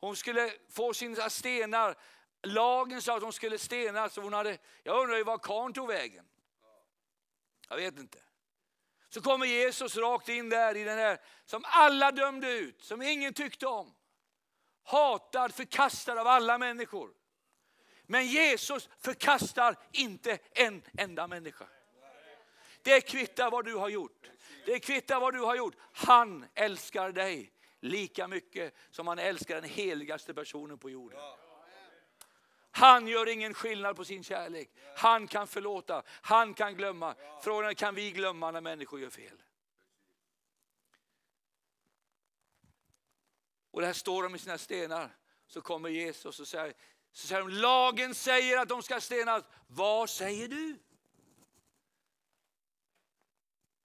Hon skulle få sina stenar. Lagen sa att hon skulle stenas. hon hade, jag undrar ju var karln tog vägen. Jag vet inte. Så kommer Jesus rakt in där i den här som alla dömde ut, som ingen tyckte om. Hatad, förkastad av alla människor. Men Jesus förkastar inte en enda människa. Det kvittar vad du har gjort. Det kvittar vad du har gjort. Han älskar dig lika mycket som han älskar den heligaste personen på jorden. Han gör ingen skillnad på sin kärlek. Han kan förlåta, han kan glömma. Frågan är, kan vi glömma när människor gör fel? Och där står de med sina stenar. Så kommer Jesus och säger, så säger de, lagen säger att de ska stenas. Vad säger du?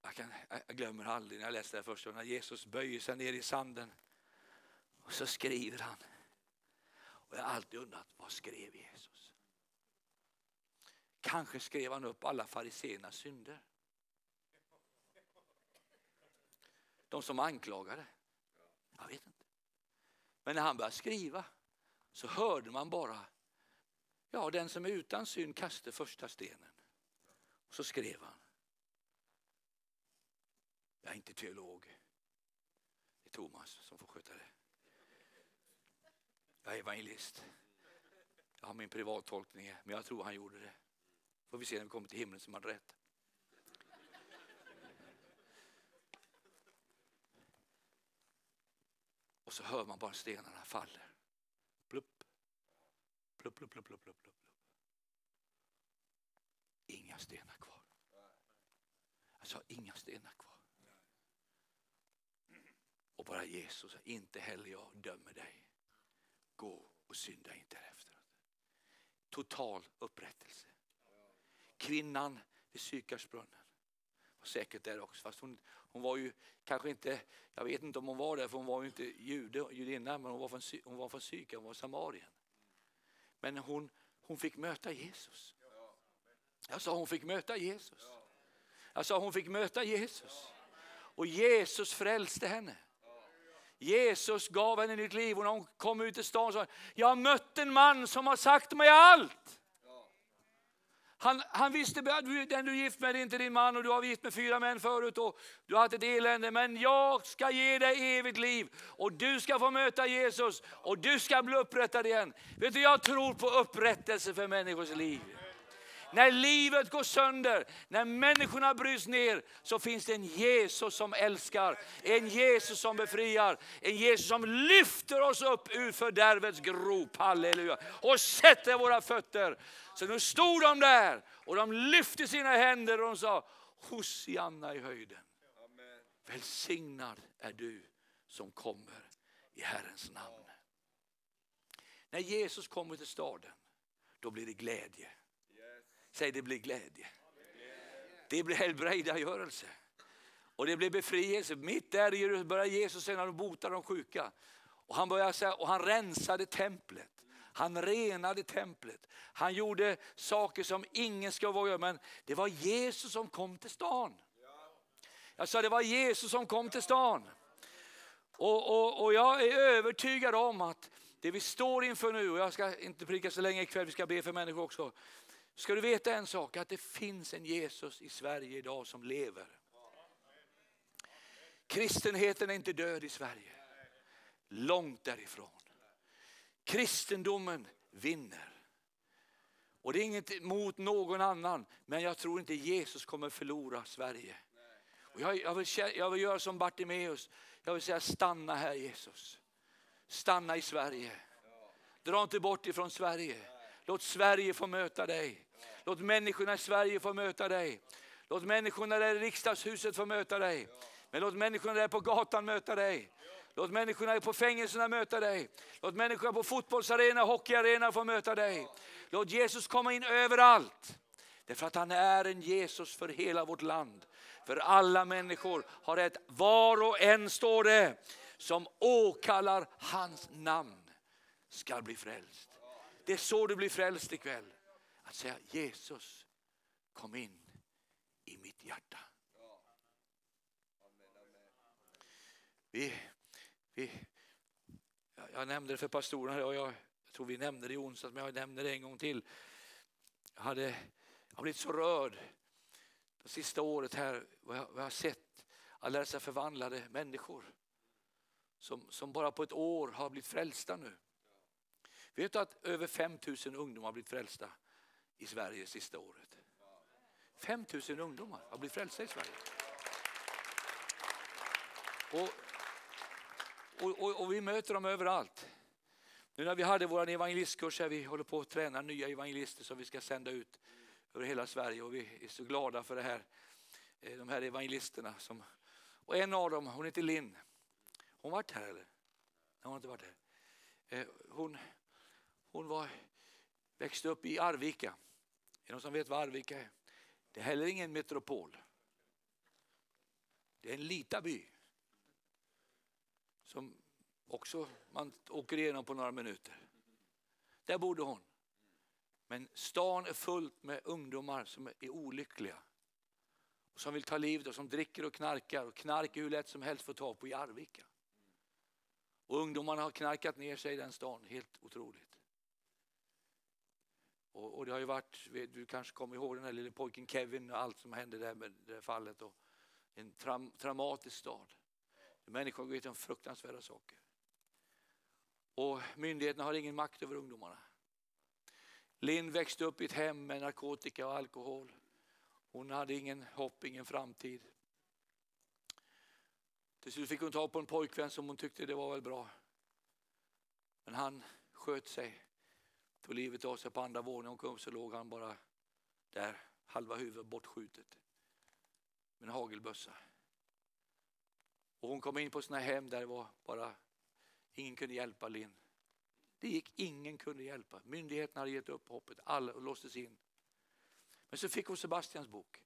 Jag, kan, jag glömmer aldrig när jag läste det första när Jesus böjer sig ner i sanden. Och så skriver han. Och jag har alltid undrat, vad skrev Jesus? Kanske skrev han upp alla fariséernas synder. De som anklagade. Jag vet inte. Men när han började skriva så hörde man bara, ja den som är utan synd kastar första stenen. Och så skrev han. Jag är inte teolog. Det är Thomas som får sköta det. Jag är evangelist. Jag har min privattolkning, men jag tror han gjorde det. Får vi se när vi kommer till himlen som han rätt. Och så hör man bara stenarna faller. Plupp, plupp, plupp, plupp, plupp, plupp, plupp. Inga stenar kvar. Jag sa inga stenar kvar. Och bara Jesus, inte heller jag dömer dig. Gå och synda inte efteråt. Total upprättelse. Kvinnan vid Sykarsbrunnen var säkert där också. Fast hon, hon var ju kanske inte, jag vet inte om hon var där för hon var ju inte jude, judinna men hon var från, hon var från Sykar, hon var samarien. Men hon, hon fick möta Jesus. Jag sa hon fick möta Jesus. Jag sa hon fick möta Jesus. Och Jesus frälste henne. Jesus gav henne nytt liv och när hon kom ut i stan sa jag har mött en man som har sagt mig allt. Han, han visste att den du är gift med är inte din man och du har gift med fyra män förut och du har haft ett elände. Men jag ska ge dig evigt liv och du ska få möta Jesus och du ska bli upprättad igen. Vet du, jag tror på upprättelse för människors liv. När livet går sönder, när människorna bryts ner, så finns det en Jesus som älskar, en Jesus som befriar, en Jesus som lyfter oss upp ur fördärvets grop, halleluja, och sätter våra fötter. Så nu stod de där och de lyfte sina händer och de sa Hosianna i höjden. Välsignad är du som kommer i Herrens namn. När Jesus kommer till staden, då blir det glädje. Säg det blir glädje. Det blir helbrägdagörelse. Och det blir befrielse. Mitt där i börjar Jesus säga när de botar de sjuka. Och han, började säga, och han rensade templet. Han renade templet. Han gjorde saker som ingen ska våga göra. Men det var Jesus som kom till stan. Jag sa det var Jesus som kom till stan. Och, och, och jag är övertygad om att det vi står inför nu, och jag ska inte prika så länge ikväll, vi ska be för människor också. Ska du veta en sak, att det finns en Jesus i Sverige idag som lever. Kristenheten är inte död i Sverige. Långt därifrån. Kristendomen vinner. Och det är inget mot någon annan, men jag tror inte Jesus kommer förlora Sverige. Och jag, jag, vill, jag vill göra som Bartimeus, jag vill säga stanna här Jesus. Stanna i Sverige. Dra inte bort ifrån Sverige. Låt Sverige få möta dig. Låt människorna i Sverige få möta dig. Låt människorna där i riksdagshuset få möta dig. Men låt människorna där på gatan möta dig. Låt människorna på fängelserna möta dig. Låt människorna på fotbollsarena, hockeyarena få möta dig. Låt Jesus komma in överallt. Därför att han är en Jesus för hela vårt land. För alla människor har ett var och en står det, som åkallar hans namn ska bli frälst. Det är så du blir frälst ikväll. Att säga Jesus, kom in i mitt hjärta. Vi, vi, jag nämnde det för pastorerna och jag, jag tror vi nämnde det i onsdags men jag nämner det en gång till. Jag, hade, jag har blivit så rörd det sista året här vad jag, vad jag har sett alla dessa förvandlade människor som, som bara på ett år har blivit frälsta nu. Vet du att över 5 000 ungdomar har blivit frälsta i Sverige sista året? 5 000 ungdomar har blivit frälsta i Sverige. Och, och, och, och vi möter dem överallt. Nu när vi hade vår evangelistkurs här, vi håller på att träna nya evangelister som vi ska sända ut över hela Sverige och vi är så glada för det här, eh, de här evangelisterna. Som, och en av dem, hon heter Linn. Hon varit här eller? Nej, hon har inte varit här. Eh, hon, hon var, växte upp i Arvika. Är det någon som vet vad Arvika är? Det är heller ingen metropol. Det är en liten by. Som också man åker igenom på några minuter. Där bodde hon. Men stan är fullt med ungdomar som är olyckliga. Och som vill ta livet och som dricker och knarkar. Och knark är hur lätt som helst att få tag på i Arvika. Och ungdomarna har knarkat ner sig i den stan, helt otroligt. Och, och, det har ju varit, du kanske kommer ihåg den här lille pojken Kevin och allt som hände där med det fallet. Och en tra traumatisk stad. Människor går om fruktansvärda saker. Och myndigheterna har ingen makt över ungdomarna. Linn växte upp i ett hem med narkotika och alkohol. Hon hade ingen hopp, ingen framtid. Till slut fick hon tag på en pojkvän som hon tyckte det var väl bra. Men han sköt sig, tog livet av sig på andra våningen. och kom så låg han bara där, halva huvudet bortskjutet. Med en hagelbössa. Och hon kom in på sina hem där det var bara, ingen kunde hjälpa Linn. Det gick, ingen kunde hjälpa. Myndigheterna hade gett upp hoppet, alla låstes in. Men så fick hon Sebastians bok.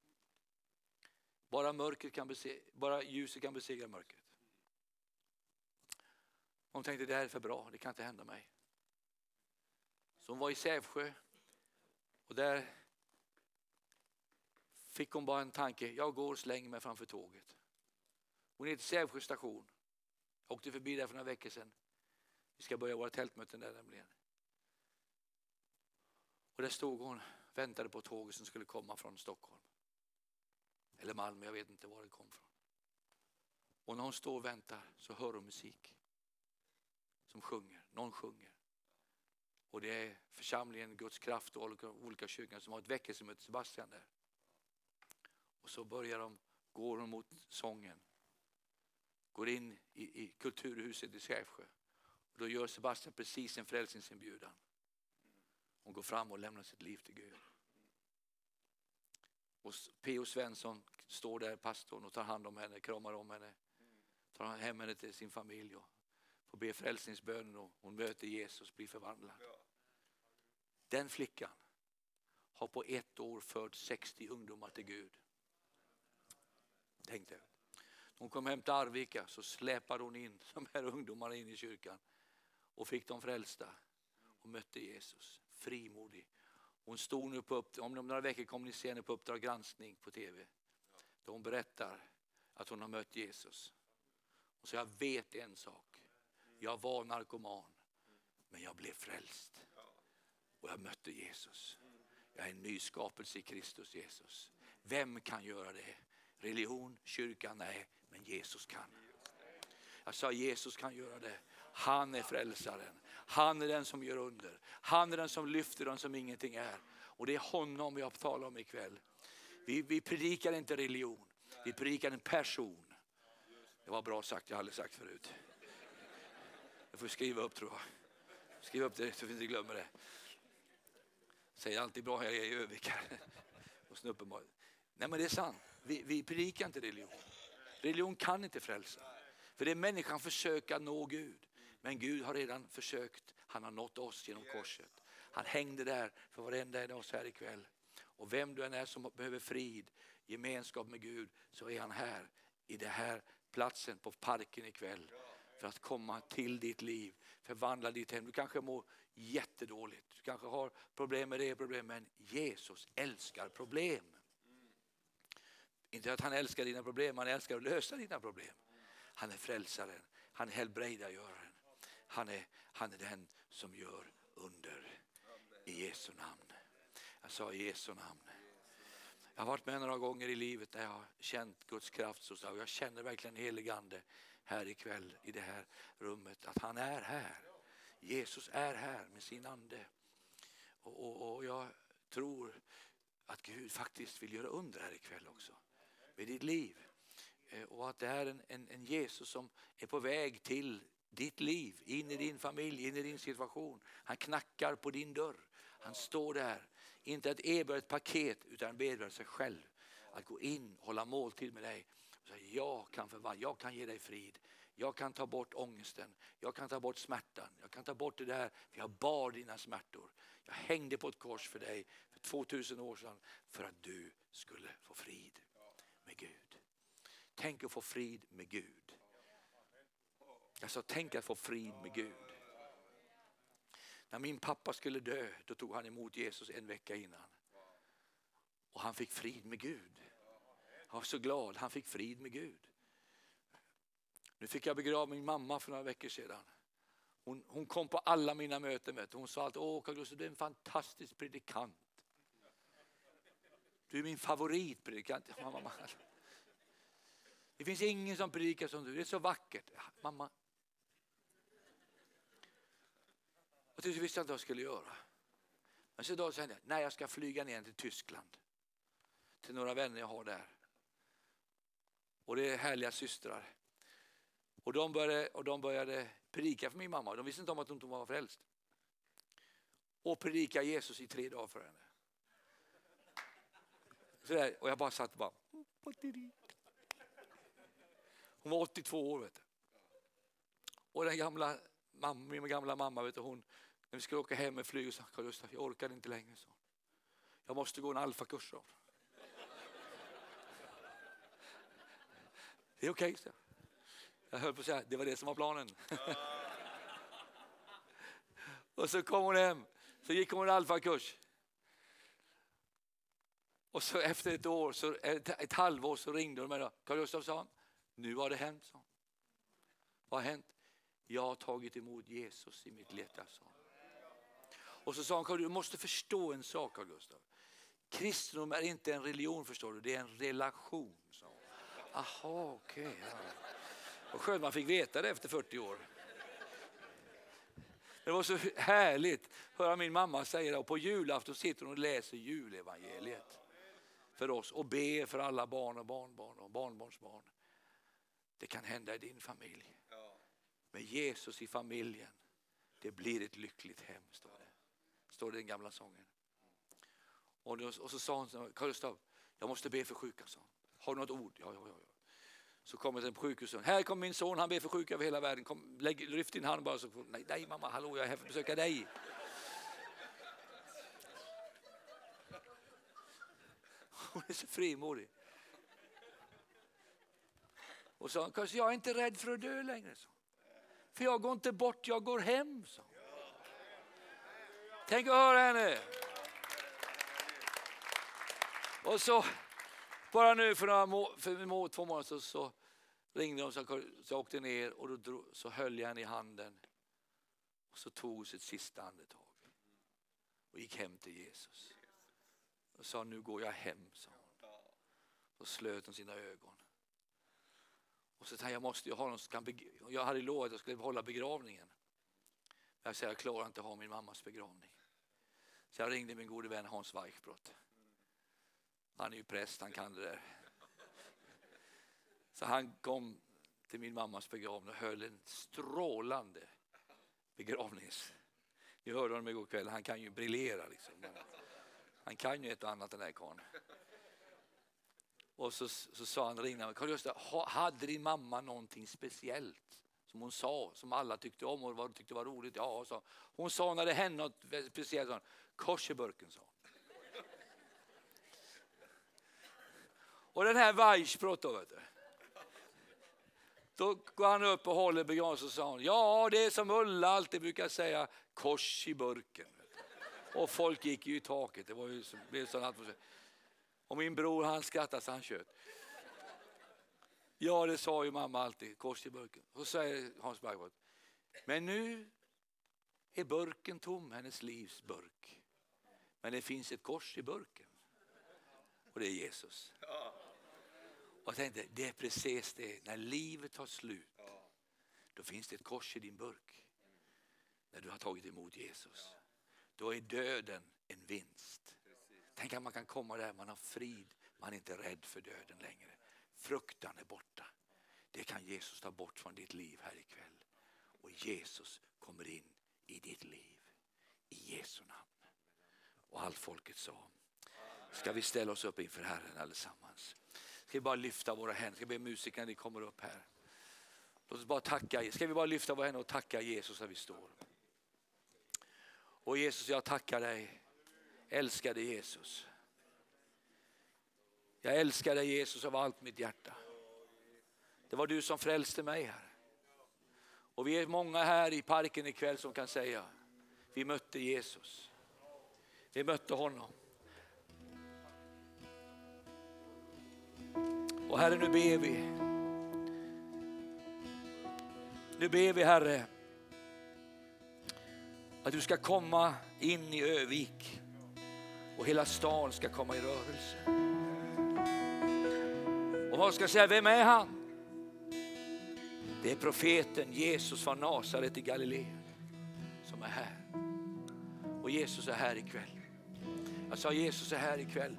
Bara, mörkret kan besegra, bara ljuset kan besegra mörkret. Hon tänkte det här är för bra, det kan inte hända mig som hon var i Sävsjö och där fick hon bara en tanke, jag går och slänger mig framför tåget. Hon är till Sävsjö station. Jag åkte förbi där för några veckor sedan. Vi ska börja våra tältmöten där nämligen. Och där stod hon, väntade på tåget som skulle komma från Stockholm. Eller Malmö, jag vet inte var det kom från. Och när hon står och väntar så hör hon musik. Som sjunger, någon sjunger. Och det är församlingen Guds kraft och olika, olika kyrkor som har ett väckelsemöte, Sebastian där. Och så börjar de, går de mot sången. Går in i, i kulturhuset i Sävsjö. Och då gör Sebastian precis en frälsningsinbjudan. Hon går fram och lämnar sitt liv till Gud. Och P.O. Svensson står där, pastorn, och tar hand om henne, kramar om henne. Tar hem henne till sin familj och får be frälsningsbönen och hon möter Jesus, blir förvandlad. Den flickan har på ett år fört 60 ungdomar till Gud. Tänk dig. Hon kom hem till Arvika så släpade hon in de här ungdomarna in i kyrkan och fick dem frälsta och mötte Jesus frimodig. Hon stod nu på upp, om några veckor kommer ni se henne på Uppdrag granskning på tv. Då hon berättar att hon har mött Jesus. Och så jag vet en sak. Jag var narkoman men jag blev frälst. Och jag mötte Jesus. Jag är en ny skapelse i Kristus Jesus. Vem kan göra det? Religion, kyrkan, nej, men Jesus kan. Jag sa Jesus kan göra det. Han är frälsaren. Han är den som gör under. Han är den som lyfter dem som ingenting är. Och det är honom vi har talat om ikväll. Vi, vi predikar inte religion, vi predikar en person. Det var bra sagt, jag har aldrig sagt förut. Jag får skriva upp tror jag. Skriv upp det så vi inte glömmer det. Säger alltid bra, här i Övik Och Nej men det är sant, vi, vi predikar inte religion. Religion kan inte frälsa. För det är människan försöker nå Gud. Men Gud har redan försökt. Han har nått oss genom korset. Han hängde där för varenda en av oss här ikväll. Och vem du än är som behöver frid, gemenskap med Gud, så är han här i den här platsen på parken ikväll. För att komma till ditt liv, förvandla ditt hem. Du kanske mår jättedåligt, du kanske har problem med det problemet, men Jesus älskar problem. Inte att han älskar dina problem, han älskar att lösa dina problem. Han är frälsaren, han är helbrägdagöraren. Han är, han är den som gör under i Jesu namn. Jag sa i Jesu namn. Jag har varit med några gånger i livet där jag har känt Guds kraft. Så jag känner verkligen helig ande här ikväll i det här rummet. Att han är här. Jesus är här med sin ande. Och, och, och jag tror att Gud faktiskt vill göra under här ikväll också. Med ditt liv. Eh, och att det är en, en, en Jesus som är på väg till ditt liv, in i din familj, in i din situation. Han knackar på din dörr. Han står där, inte att erbjuda ett paket utan erbjuda sig själv. Att gå in, hålla måltid med dig. Så jag kan förvandla, jag kan ge dig frid. Jag kan ta bort ångesten, jag kan ta bort smärtan, jag kan ta bort det där, för jag bar dina smärtor. Jag hängde på ett kors för dig för 2000 år sedan för att du skulle få frid med Gud. Tänk att få frid med Gud. Jag sa, tänk att få frid med Gud. När min pappa skulle dö, då tog han emot Jesus en vecka innan. Och han fick frid med Gud. Jag var så glad, han fick frid med Gud. Nu fick jag begrava min mamma för några veckor sedan. Hon, hon kom på alla mina möten. Vet Hon sa att Åh, Carl du är en fantastisk predikant. Du är min favoritpredikant. Mamma. Det finns ingen som predikar som du, det är så vackert. Mamma, Och till visste jag inte vad jag skulle göra. Men så då sa jag, nej jag ska flyga ner till Tyskland. Till några vänner jag har där. Och det är härliga systrar. Och de började, och de började predika för min mamma. De visste inte om att hon var frälst. Och predika Jesus i tre dagar för henne. Sådär. och jag bara satt och bara... Hon var 82 år. Vet du. Och den gamla, mamma, min gamla mamma, vet du, hon, när vi skulle åka hem med flyg sa Carl Gustaf, jag orkar inte längre. Så. Jag måste gå en alfakurs. Så. Det är okej, okay, Jag höll på att säga, det var det som var planen. och så kom hon hem, så gick hon en alfakurs. Och så efter ett år, så, ett, ett halvår så ringde hon mig. Carl Gustaf sa, nu har det hänt. Så. Vad har hänt? Jag har tagit emot Jesus i mitt hjärta. Och så sa han, du måste förstå en sak Carl Gustaf. Kristendom är inte en religion förstår du, det är en relation. Sa Aha, okej. Okay, ja. Och skönt man fick veta det efter 40 år. Det var så härligt att höra min mamma säga det. Och på julafton sitter hon och läser julevangeliet för oss och ber för alla barn och barnbarn och barnbarnsbarn. Det kan hända i din familj. Med Jesus i familjen, det blir ett lyckligt hem. Står det står det i den gamla sången. Och, så sa hon, Karl Gustav, jag måste be för sjuka. Så. Har du något ord? Ja, ja, ja. Så kommer den på sjukhuset. Här kommer min son, han ber för sjuka över hela världen. Kom, lägg, lyft din hand bara. Så, nej, nej mamma, hallå, jag är här för att besöka dig. Hon är så frimodig. Och sa jag är inte rädd för att dö längre. Så. För jag går inte bort, jag går hem. Så. Tänk att höra henne. Och så, bara nu för, några, för två månader så, så ringde de så, så jag åkte ner och då drog, så höll jag henne i handen. Och så tog hon sitt sista andetag och gick hem till Jesus. Och sa nu går jag hem, sa hon. Då slöt hon sina ögon. Och så tänkte jag måste ju ha någon som kan Jag hade lovat att jag skulle hålla begravningen. Men jag sa jag klarar inte att ha min mammas begravning. Så jag ringde min gode vän Hans Weichbrott. Han är ju präst, han kan det där. Så han kom till min mammas begravning och höll en strålande begravnings... Ni hörde honom igår kväll, han kan ju briljera. Liksom. Han kan ju ett och annat den här karln. Och så, så sa han, ringde Karl Gösta, hade din mamma någonting speciellt? Som hon sa, som alla tyckte om och tyckte var roligt. Ja, så. Hon sa när det hände något speciellt, kors i burken sa hon. Och den här Weissbrott då, vet du. Då går han upp och håller begravningen och sa hon, ja det är som Ulla alltid brukar säga, kors i burken. Och folk gick ju i taket. Det var ju blev sån atmosfär. Och min bror han skrattade så han tjöt. Ja, det sa ju mamma alltid, kors i burken. Så säger Hans Bergvall, men nu är burken tom, hennes livs burk. Men det finns ett kors i burken. Och det är Jesus. Och jag tänkte, det är precis det, när livet tar slut, då finns det ett kors i din burk. När du har tagit emot Jesus. Då är döden en vinst. Tänk att man kan komma där, man har frid, man är inte rädd för döden längre. Fruktan är borta. Det kan Jesus ta bort från ditt liv här ikväll. Och Jesus kommer in i ditt liv. I Jesu namn. Och allt folket sa. Ska vi ställa oss upp inför Herren allesammans. Ska vi bara lyfta våra händer. Ska vi be musikerna ni kommer upp här. Låt oss bara tacka. Ska vi bara lyfta våra händer och tacka Jesus där vi står. Och Jesus jag tackar dig. Älskade Jesus. Jag älskar dig Jesus av allt mitt hjärta. Det var du som frälste mig här. Och vi är många här i parken ikväll som kan säga, vi mötte Jesus. Vi mötte honom. Och Herre nu ber vi. Nu ber vi Herre att du ska komma in i Övik och hela stan ska komma i rörelse. Och man ska säga, vem är han? Det är profeten Jesus från Nasaret i Galileen som är här. Och Jesus är här ikväll. Jag sa Jesus är här ikväll.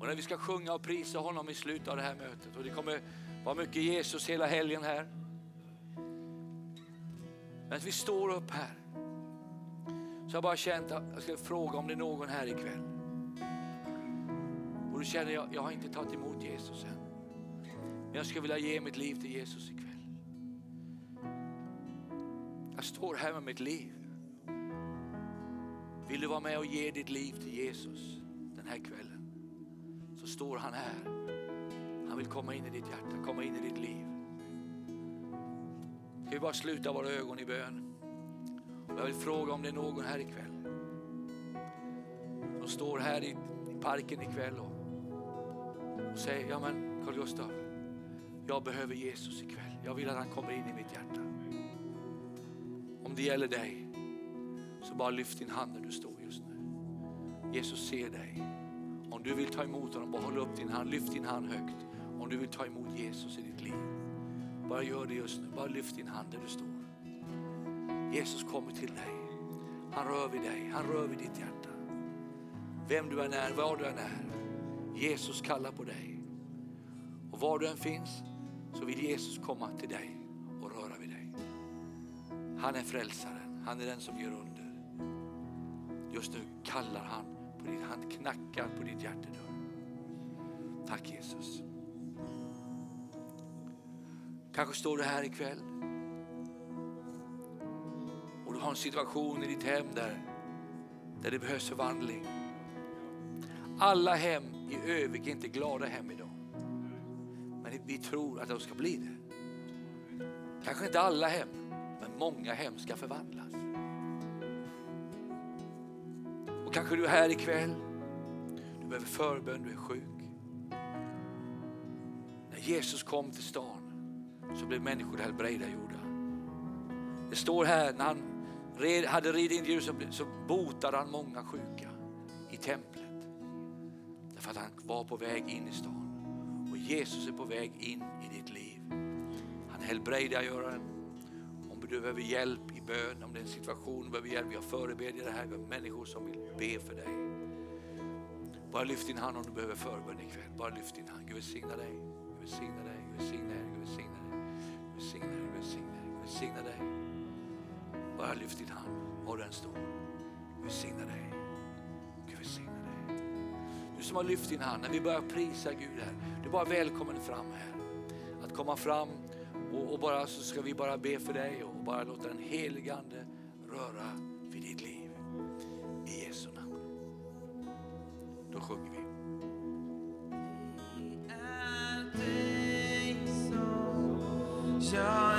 Och när vi ska sjunga och prisa honom i slutet av det här mötet och det kommer vara mycket Jesus hela helgen här. Men att vi står upp här så jag bara känt att jag ska fråga om det är någon här ikväll. Och då känner jag, jag har inte tagit emot Jesus än. Men jag skulle vilja ge mitt liv till Jesus ikväll. Jag står här med mitt liv. Vill du vara med och ge ditt liv till Jesus den här kvällen? Så står han här. Han vill komma in i ditt hjärta, komma in i ditt liv. Ska vi bara sluta våra ögon i bön? Jag vill fråga om det är någon här ikväll som står här i parken ikväll och, och säger, ja men Carl-Gustav, jag behöver Jesus ikväll. Jag vill att han kommer in i mitt hjärta. Om det gäller dig, så bara lyft din hand där du står just nu. Jesus ser dig. Om du vill ta emot honom, bara håll upp din hand, lyft din hand högt. Om du vill ta emot Jesus i ditt liv, bara gör det just nu. Bara lyft din hand där du står. Jesus kommer till dig. Han rör vid dig, han rör vid ditt hjärta. Vem du än är, var du än är. Jesus kallar på dig. Och var du än finns så vill Jesus komma till dig och röra vid dig. Han är frälsaren, han är den som gör under. Just nu kallar han han knackar på ditt hjärtedörr. Tack Jesus. Kanske står du här ikväll och du har en situation i ditt hem där, där det behövs förvandling. Alla hem i Övik är inte glada hem idag. Men vi tror att de ska bli det. Kanske inte alla hem, men många hem ska förvandlas. Och kanske du är här ikväll, du behöver förbön, du är sjuk. När Jesus kom till stan så blev människor helbrägdagjorda. Det står här när han hade ridit in till Jerusalem så botade han många sjuka i templet. Därför att han var på väg in i stan. Och Jesus är på väg in i ditt liv. Han helbrägdagör en. Om du behöver hjälp bön, om det är en situation du behöver hjälp, vi har förebedjare här, vi har människor som vill be för dig. Bara lyft din hand om du behöver förbön ikväll. Bara lyft din hand. Gud välsigna dig. Gud välsigna dig. Gud välsigna dig. Gud välsigna dig. Gud välsigna dig. Gud välsigna dig. Bara lyft din hand var du än står. Gud välsigna dig. Gud välsigna dig. Du som har lyft din hand, när vi börjar prisa Gud här, du är bara välkommen fram här. Att komma fram och, och, bara så ska vi bara be för dig och bara låta den helige Ande röra vid ditt liv. I Jesu namn. Då sjunger vi. Jag som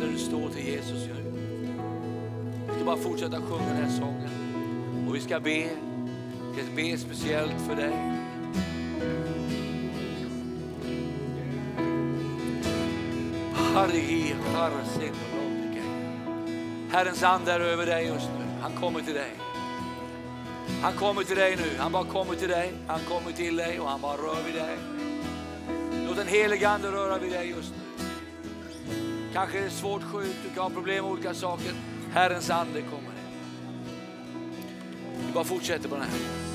där du står till Jesus nu. Vi ska bara fortsätta sjunga den här sången. Och vi ska be. Vi ska be speciellt för dig. Herrens ande är över dig just nu. Han kommer till dig. Han kommer till dig nu. Han bara kommer till dig. Han kommer till dig och han bara rör vid dig. Låt den helige ande röra vid dig just nu. Kanske är det svårt sjuk, du kan ha problem med olika saker. Herrens ande kommer. Vi bara fortsätter på den här.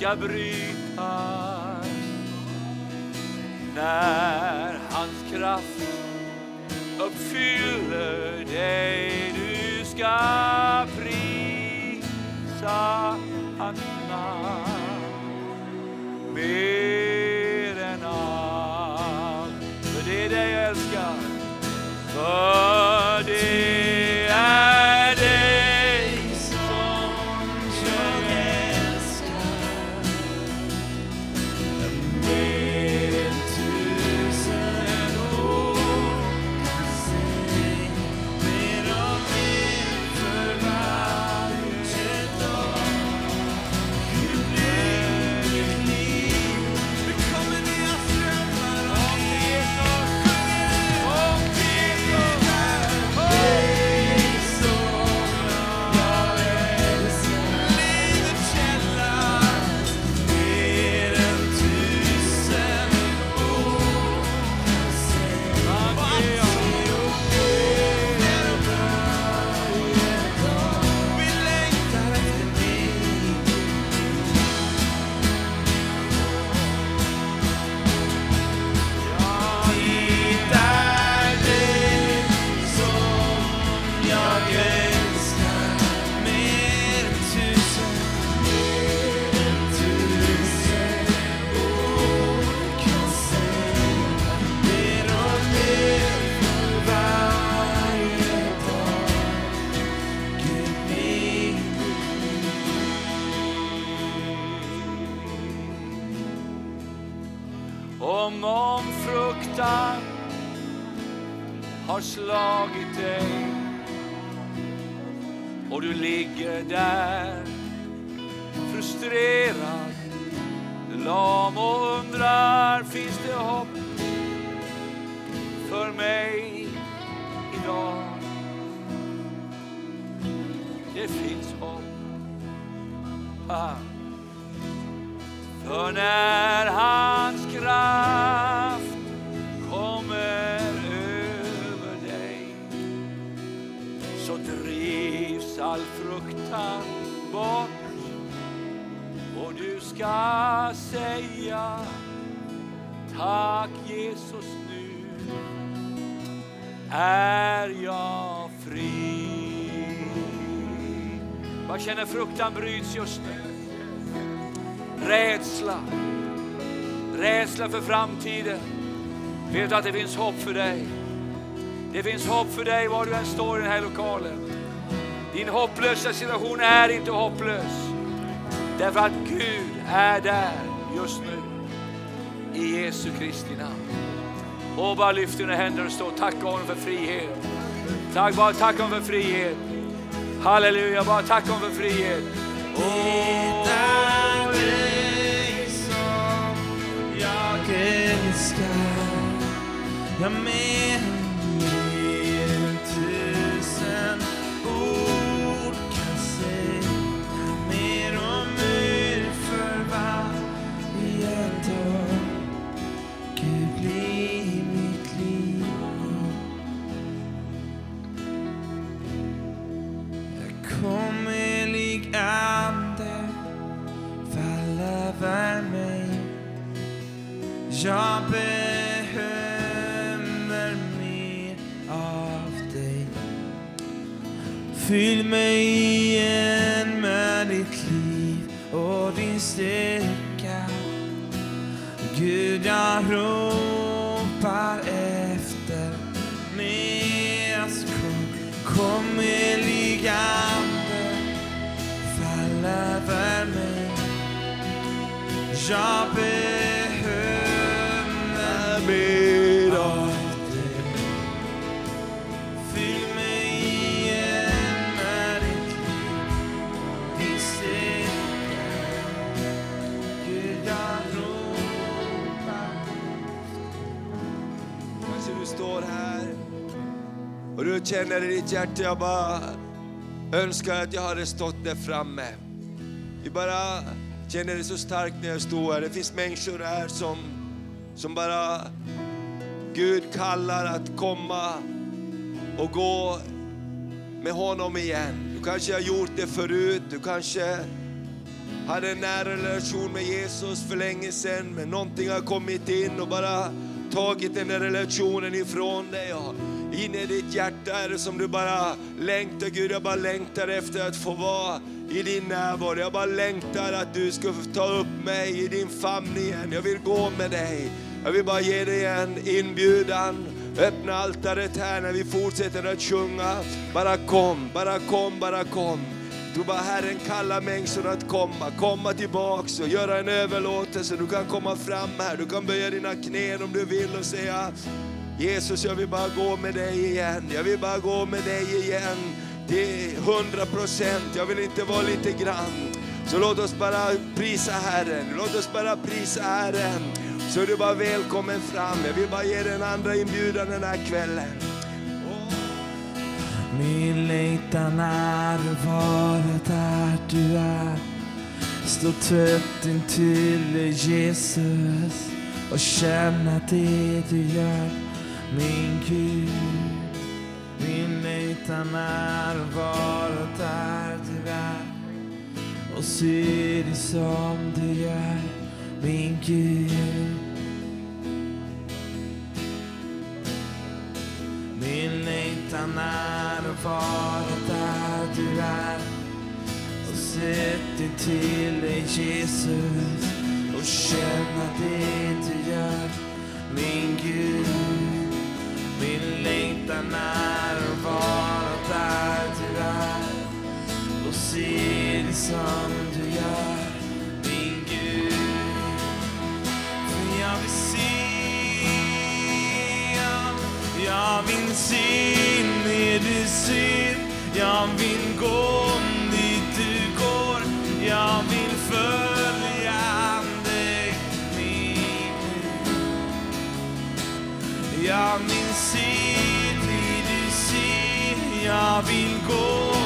Ska brytas när hans kraft uppfyller dig. Du ska prisa hans namn mer än allt. För det är dig jag älskar. För är där frustrerad, lam och undrar finns det hopp för mig idag? Det finns hopp. Ha. För när ska säga Tack Jesus nu är jag fri. Vad känner fruktan bryts just nu? Rädsla. Rädsla för framtiden. Vet du att det finns hopp för dig? Det finns hopp för dig var du än står i den här lokalen. Din hopplösa situation är inte hopplös. Därför att Gud är där just nu. I Jesu Kristi namn. Och bara lyft dina händer och stå. Tacka honom för frihet. Tack, bara tacka honom för frihet. Halleluja, bara tacka honom för frihet. Oh. dig som jag älskar. Jag behöver mer av dig. Fyll mig igen med ditt liv och din styrka. Gud, jag ropar efter mer. Kom, kom helig ande, fall över mig. Jag behöver mer av dig. Fyll mig igen med ditt liv, din styrka. Gud, jag ropar står här och du känner i ditt hjärta, jag bara önskar att jag hade stått där framme. Vi bara känner det så starkt när jag står här. Det finns människor här som, som bara Gud kallar att komma och gå med honom igen. Du kanske har gjort det förut, du kanske hade en nära relation med Jesus för länge sedan, men någonting har kommit in och bara tagit den där relationen ifrån dig. Och in i ditt hjärta är det som du bara längtar, Gud jag bara längtar efter att få vara i din närvaro. Jag bara längtar att du ska ta upp mig i din famn igen. Jag vill gå med dig. Jag vill bara ge dig en inbjudan. Öppna altaret här när vi fortsätter att sjunga. Bara kom, bara kom, bara kom. Du bara Herren kallar människor att komma, komma tillbaks och göra en överlåtelse. Du kan komma fram här, du kan böja dina knän om du vill och säga Jesus, jag vill bara gå med dig igen. Jag vill bara gå med dig igen. Det är hundra procent, jag vill inte vara lite grann. Så låt oss bara prisa Herren, låt oss bara prisa Herren. Så är du bara välkommen fram. Jag vill bara ge dig en andra inbjudan den här kvällen. Min längtan är att vara där du är Stå tätt intill Jesus och känna det du gör min Gud utan längtan är vara där du är. Och se dig som du gör min Gud. Min längtan är att vara där du är. Och sätt dig till dig Jesus. Och känna det du gör min Gud. Min längtan är att vara se det som du gör min Gud. För jag vill se jag vill se det du ser. Jag vill gå dit du går. Jag vill följa dig min Gud. Jag vill se det du ser. Jag vill gå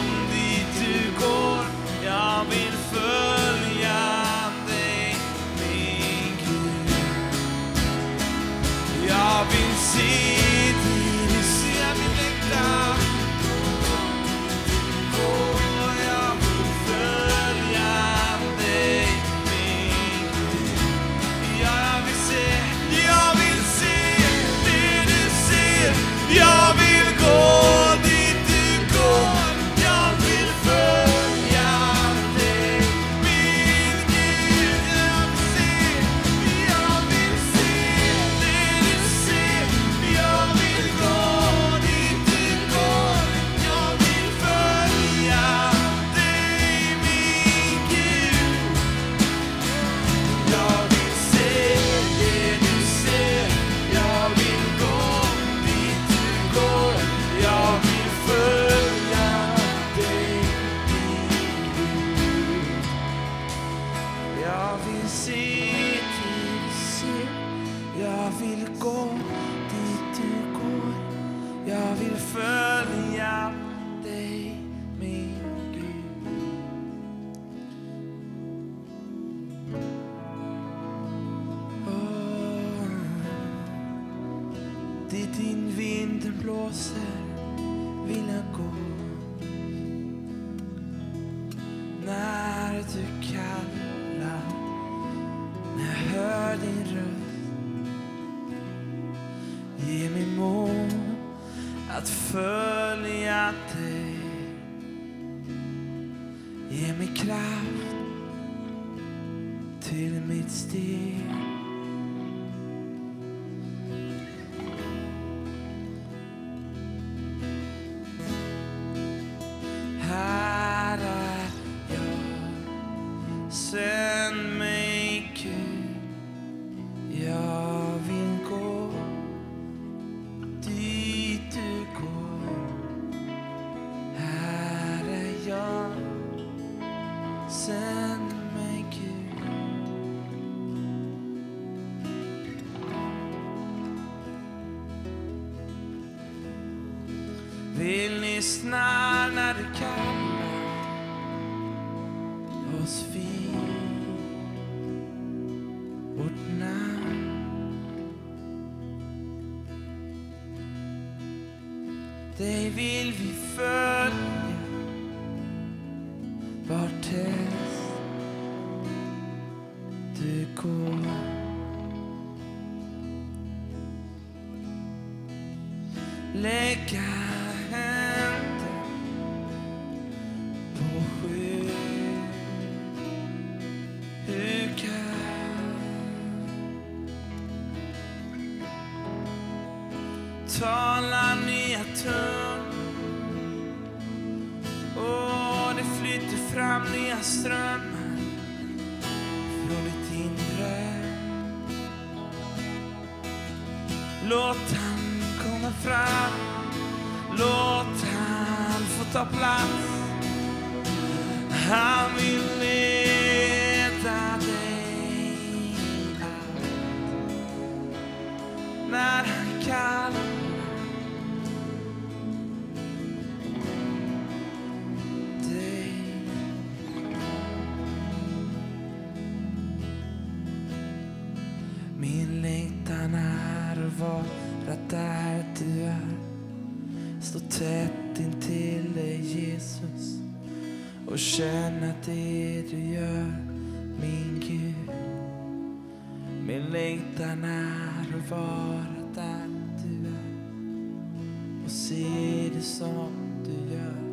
Låt han komma fram. Låt han få ta plats. Han vill vara där du är. Stå tätt intill dig Jesus och känna det du gör, min Gud. Min längtan är att vara där du är och se det som du gör.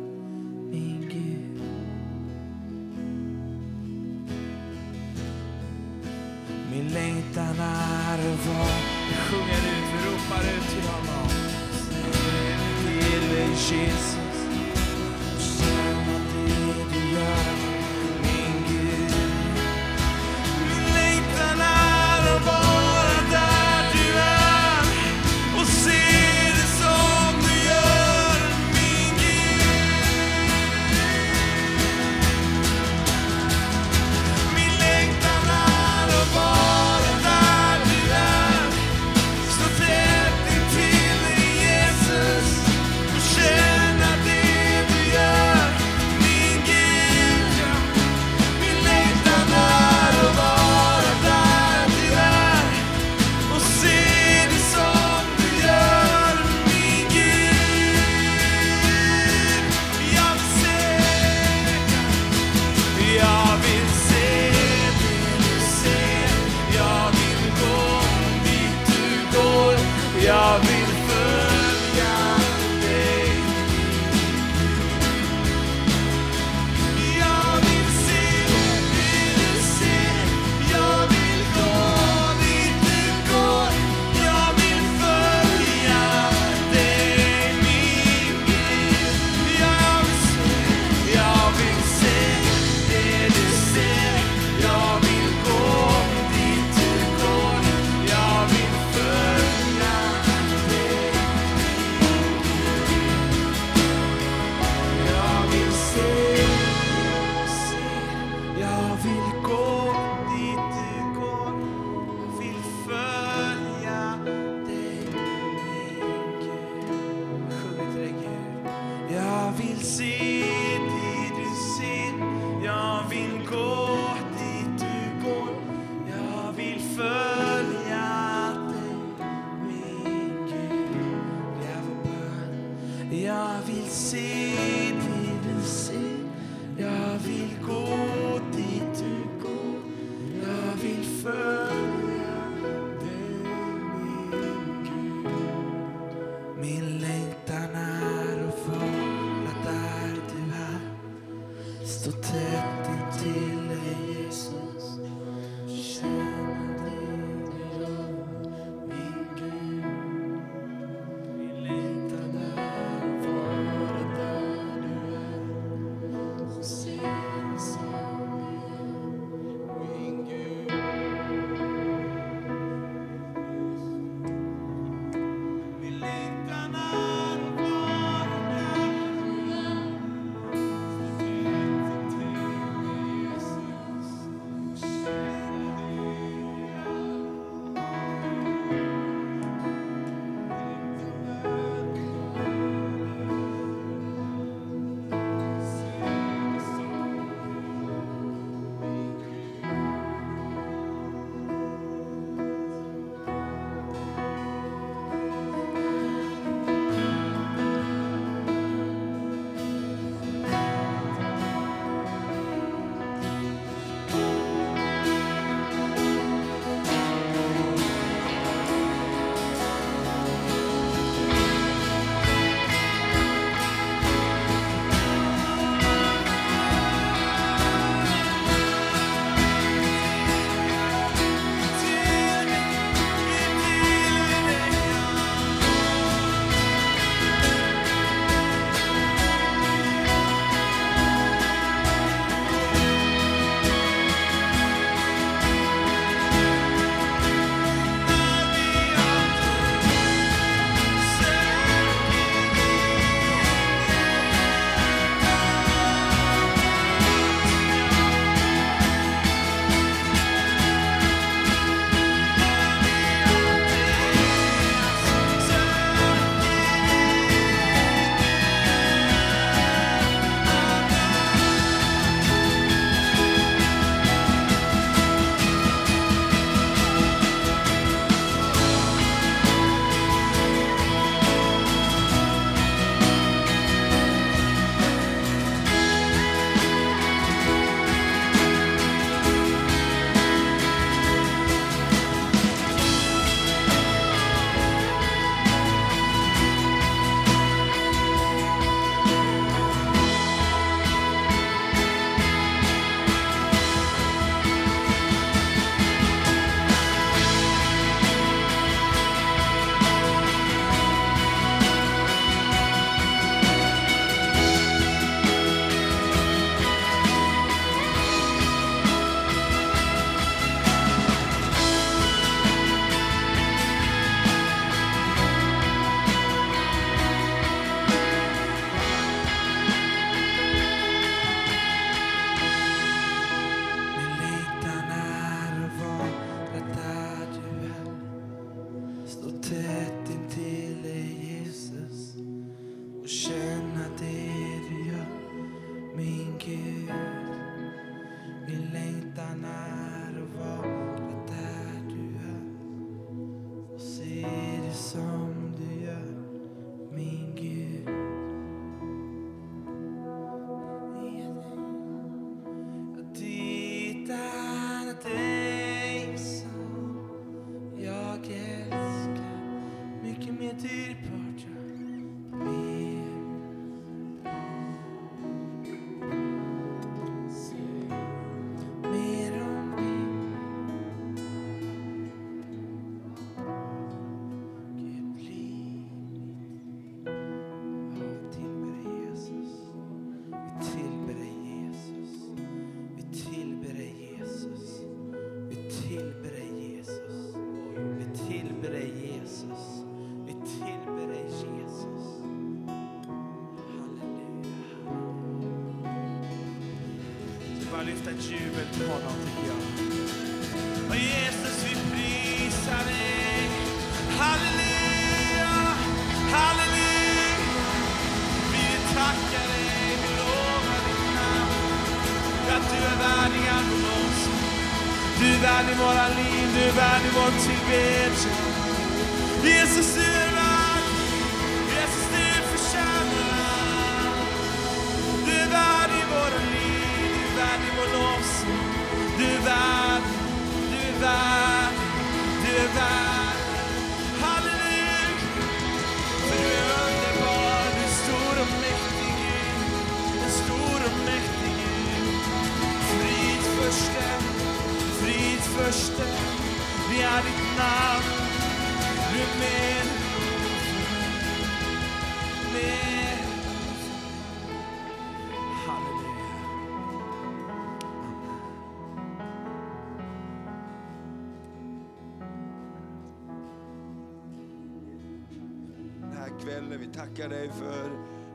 För att du är all vår lovsång. Du är värdig våra liv, du är värdig vår tillbedjan. Jesus, du är värdig. Jesus, du förtjänar. Du är värdig våra liv, du är värdig vår lovsång. Du är värdig, du är värdig, du är värdig. Frid vi Det ditt namn. Du är med, med. Halleluja. den här kvällen. Vi tackar dig för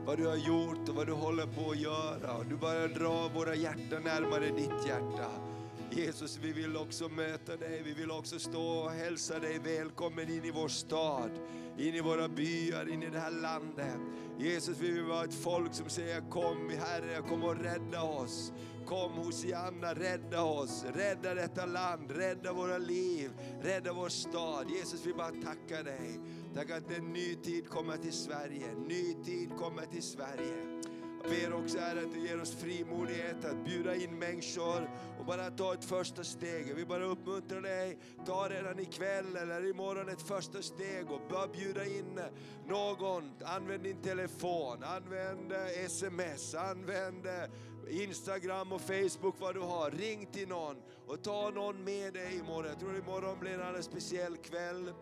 vad du har gjort och vad du håller på att göra. Du bara drar våra hjärtan närmare ditt hjärta. Jesus, vi vill också möta dig. Vi vill också stå och hälsa dig välkommen in i vår stad, in i våra byar, in i det här landet. Jesus, vi vill vara ett folk som säger kom Herre, kom och rädda oss. Kom Hosianna, rädda oss, rädda detta land, rädda våra liv, rädda vår stad. Jesus, vi bara tackar dig. Tack att en ny tid kommer till Sverige, en ny tid kommer till Sverige. Jag ber också Herre att du ger oss frimodighet att bjuda in människor och bara ta ett första steg. Vi bara uppmuntrar dig, ta redan ikväll eller imorgon ett första steg och bara bjuda in någon. Använd din telefon, använd eh, sms, använd eh, Instagram och Facebook vad du har. Ring till någon och ta någon med dig imorgon. Jag tror imorgon blir en alldeles speciell kväll.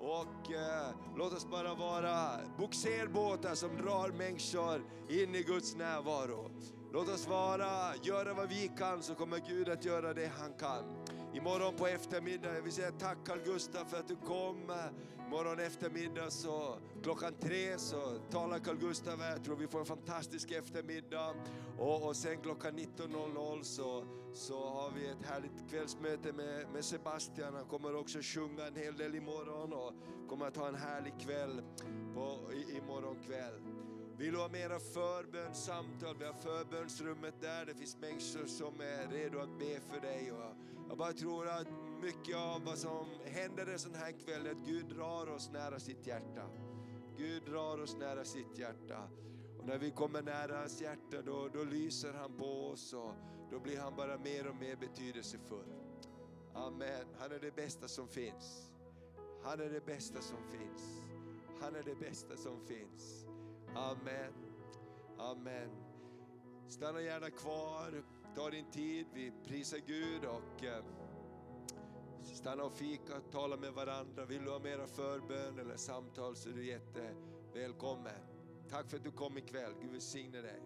Och eh, låt oss bara vara bogserbåtar som drar människor in i Guds närvaro. Låt oss vara, göra vad vi kan så kommer Gud att göra det han kan. Imorgon på eftermiddagen, jag vill säga tack Carl Gustaf för att du kom. Imorgon eftermiddag så klockan tre så talar Carl Gustaf här. Jag tror vi får en fantastisk eftermiddag. Och, och sen klockan 19.00 så, så har vi ett härligt kvällsmöte med, med Sebastian. Han kommer också sjunga en hel del imorgon och kommer att ha en härlig kväll på, i, imorgon kväll. Vill du ha mera förbönssamtal? Vi har förbönsrummet där. Det finns människor som är redo att be för dig. Och jag bara tror att mycket av vad som händer en sån här kväll är att Gud drar oss nära sitt hjärta. Gud drar oss nära sitt hjärta. Och när vi kommer nära hans hjärta då, då lyser han på oss och då blir han bara mer och mer betydelsefull. Amen. Han är det bästa som finns. Han är det bästa som finns. Han är det bästa som finns. Amen. Amen. Stanna gärna kvar, ta din tid, vi prisar Gud och eh, stanna och fika, tala med varandra. Vill du ha mera förbön eller samtal så är du jättevälkommen. Tack för att du kom ikväll, Gud välsigne dig.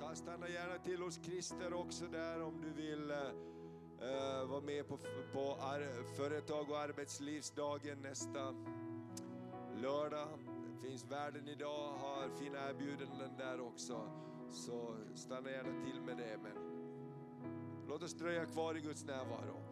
Ta, stanna gärna till hos Christer också där om du vill uh, vara med på, på ar, företag och arbetslivsdagen nästa lördag. Det finns världen idag, har fina erbjudanden där också. Så stanna gärna till med det. Men låt oss dröja kvar i Guds närvaro.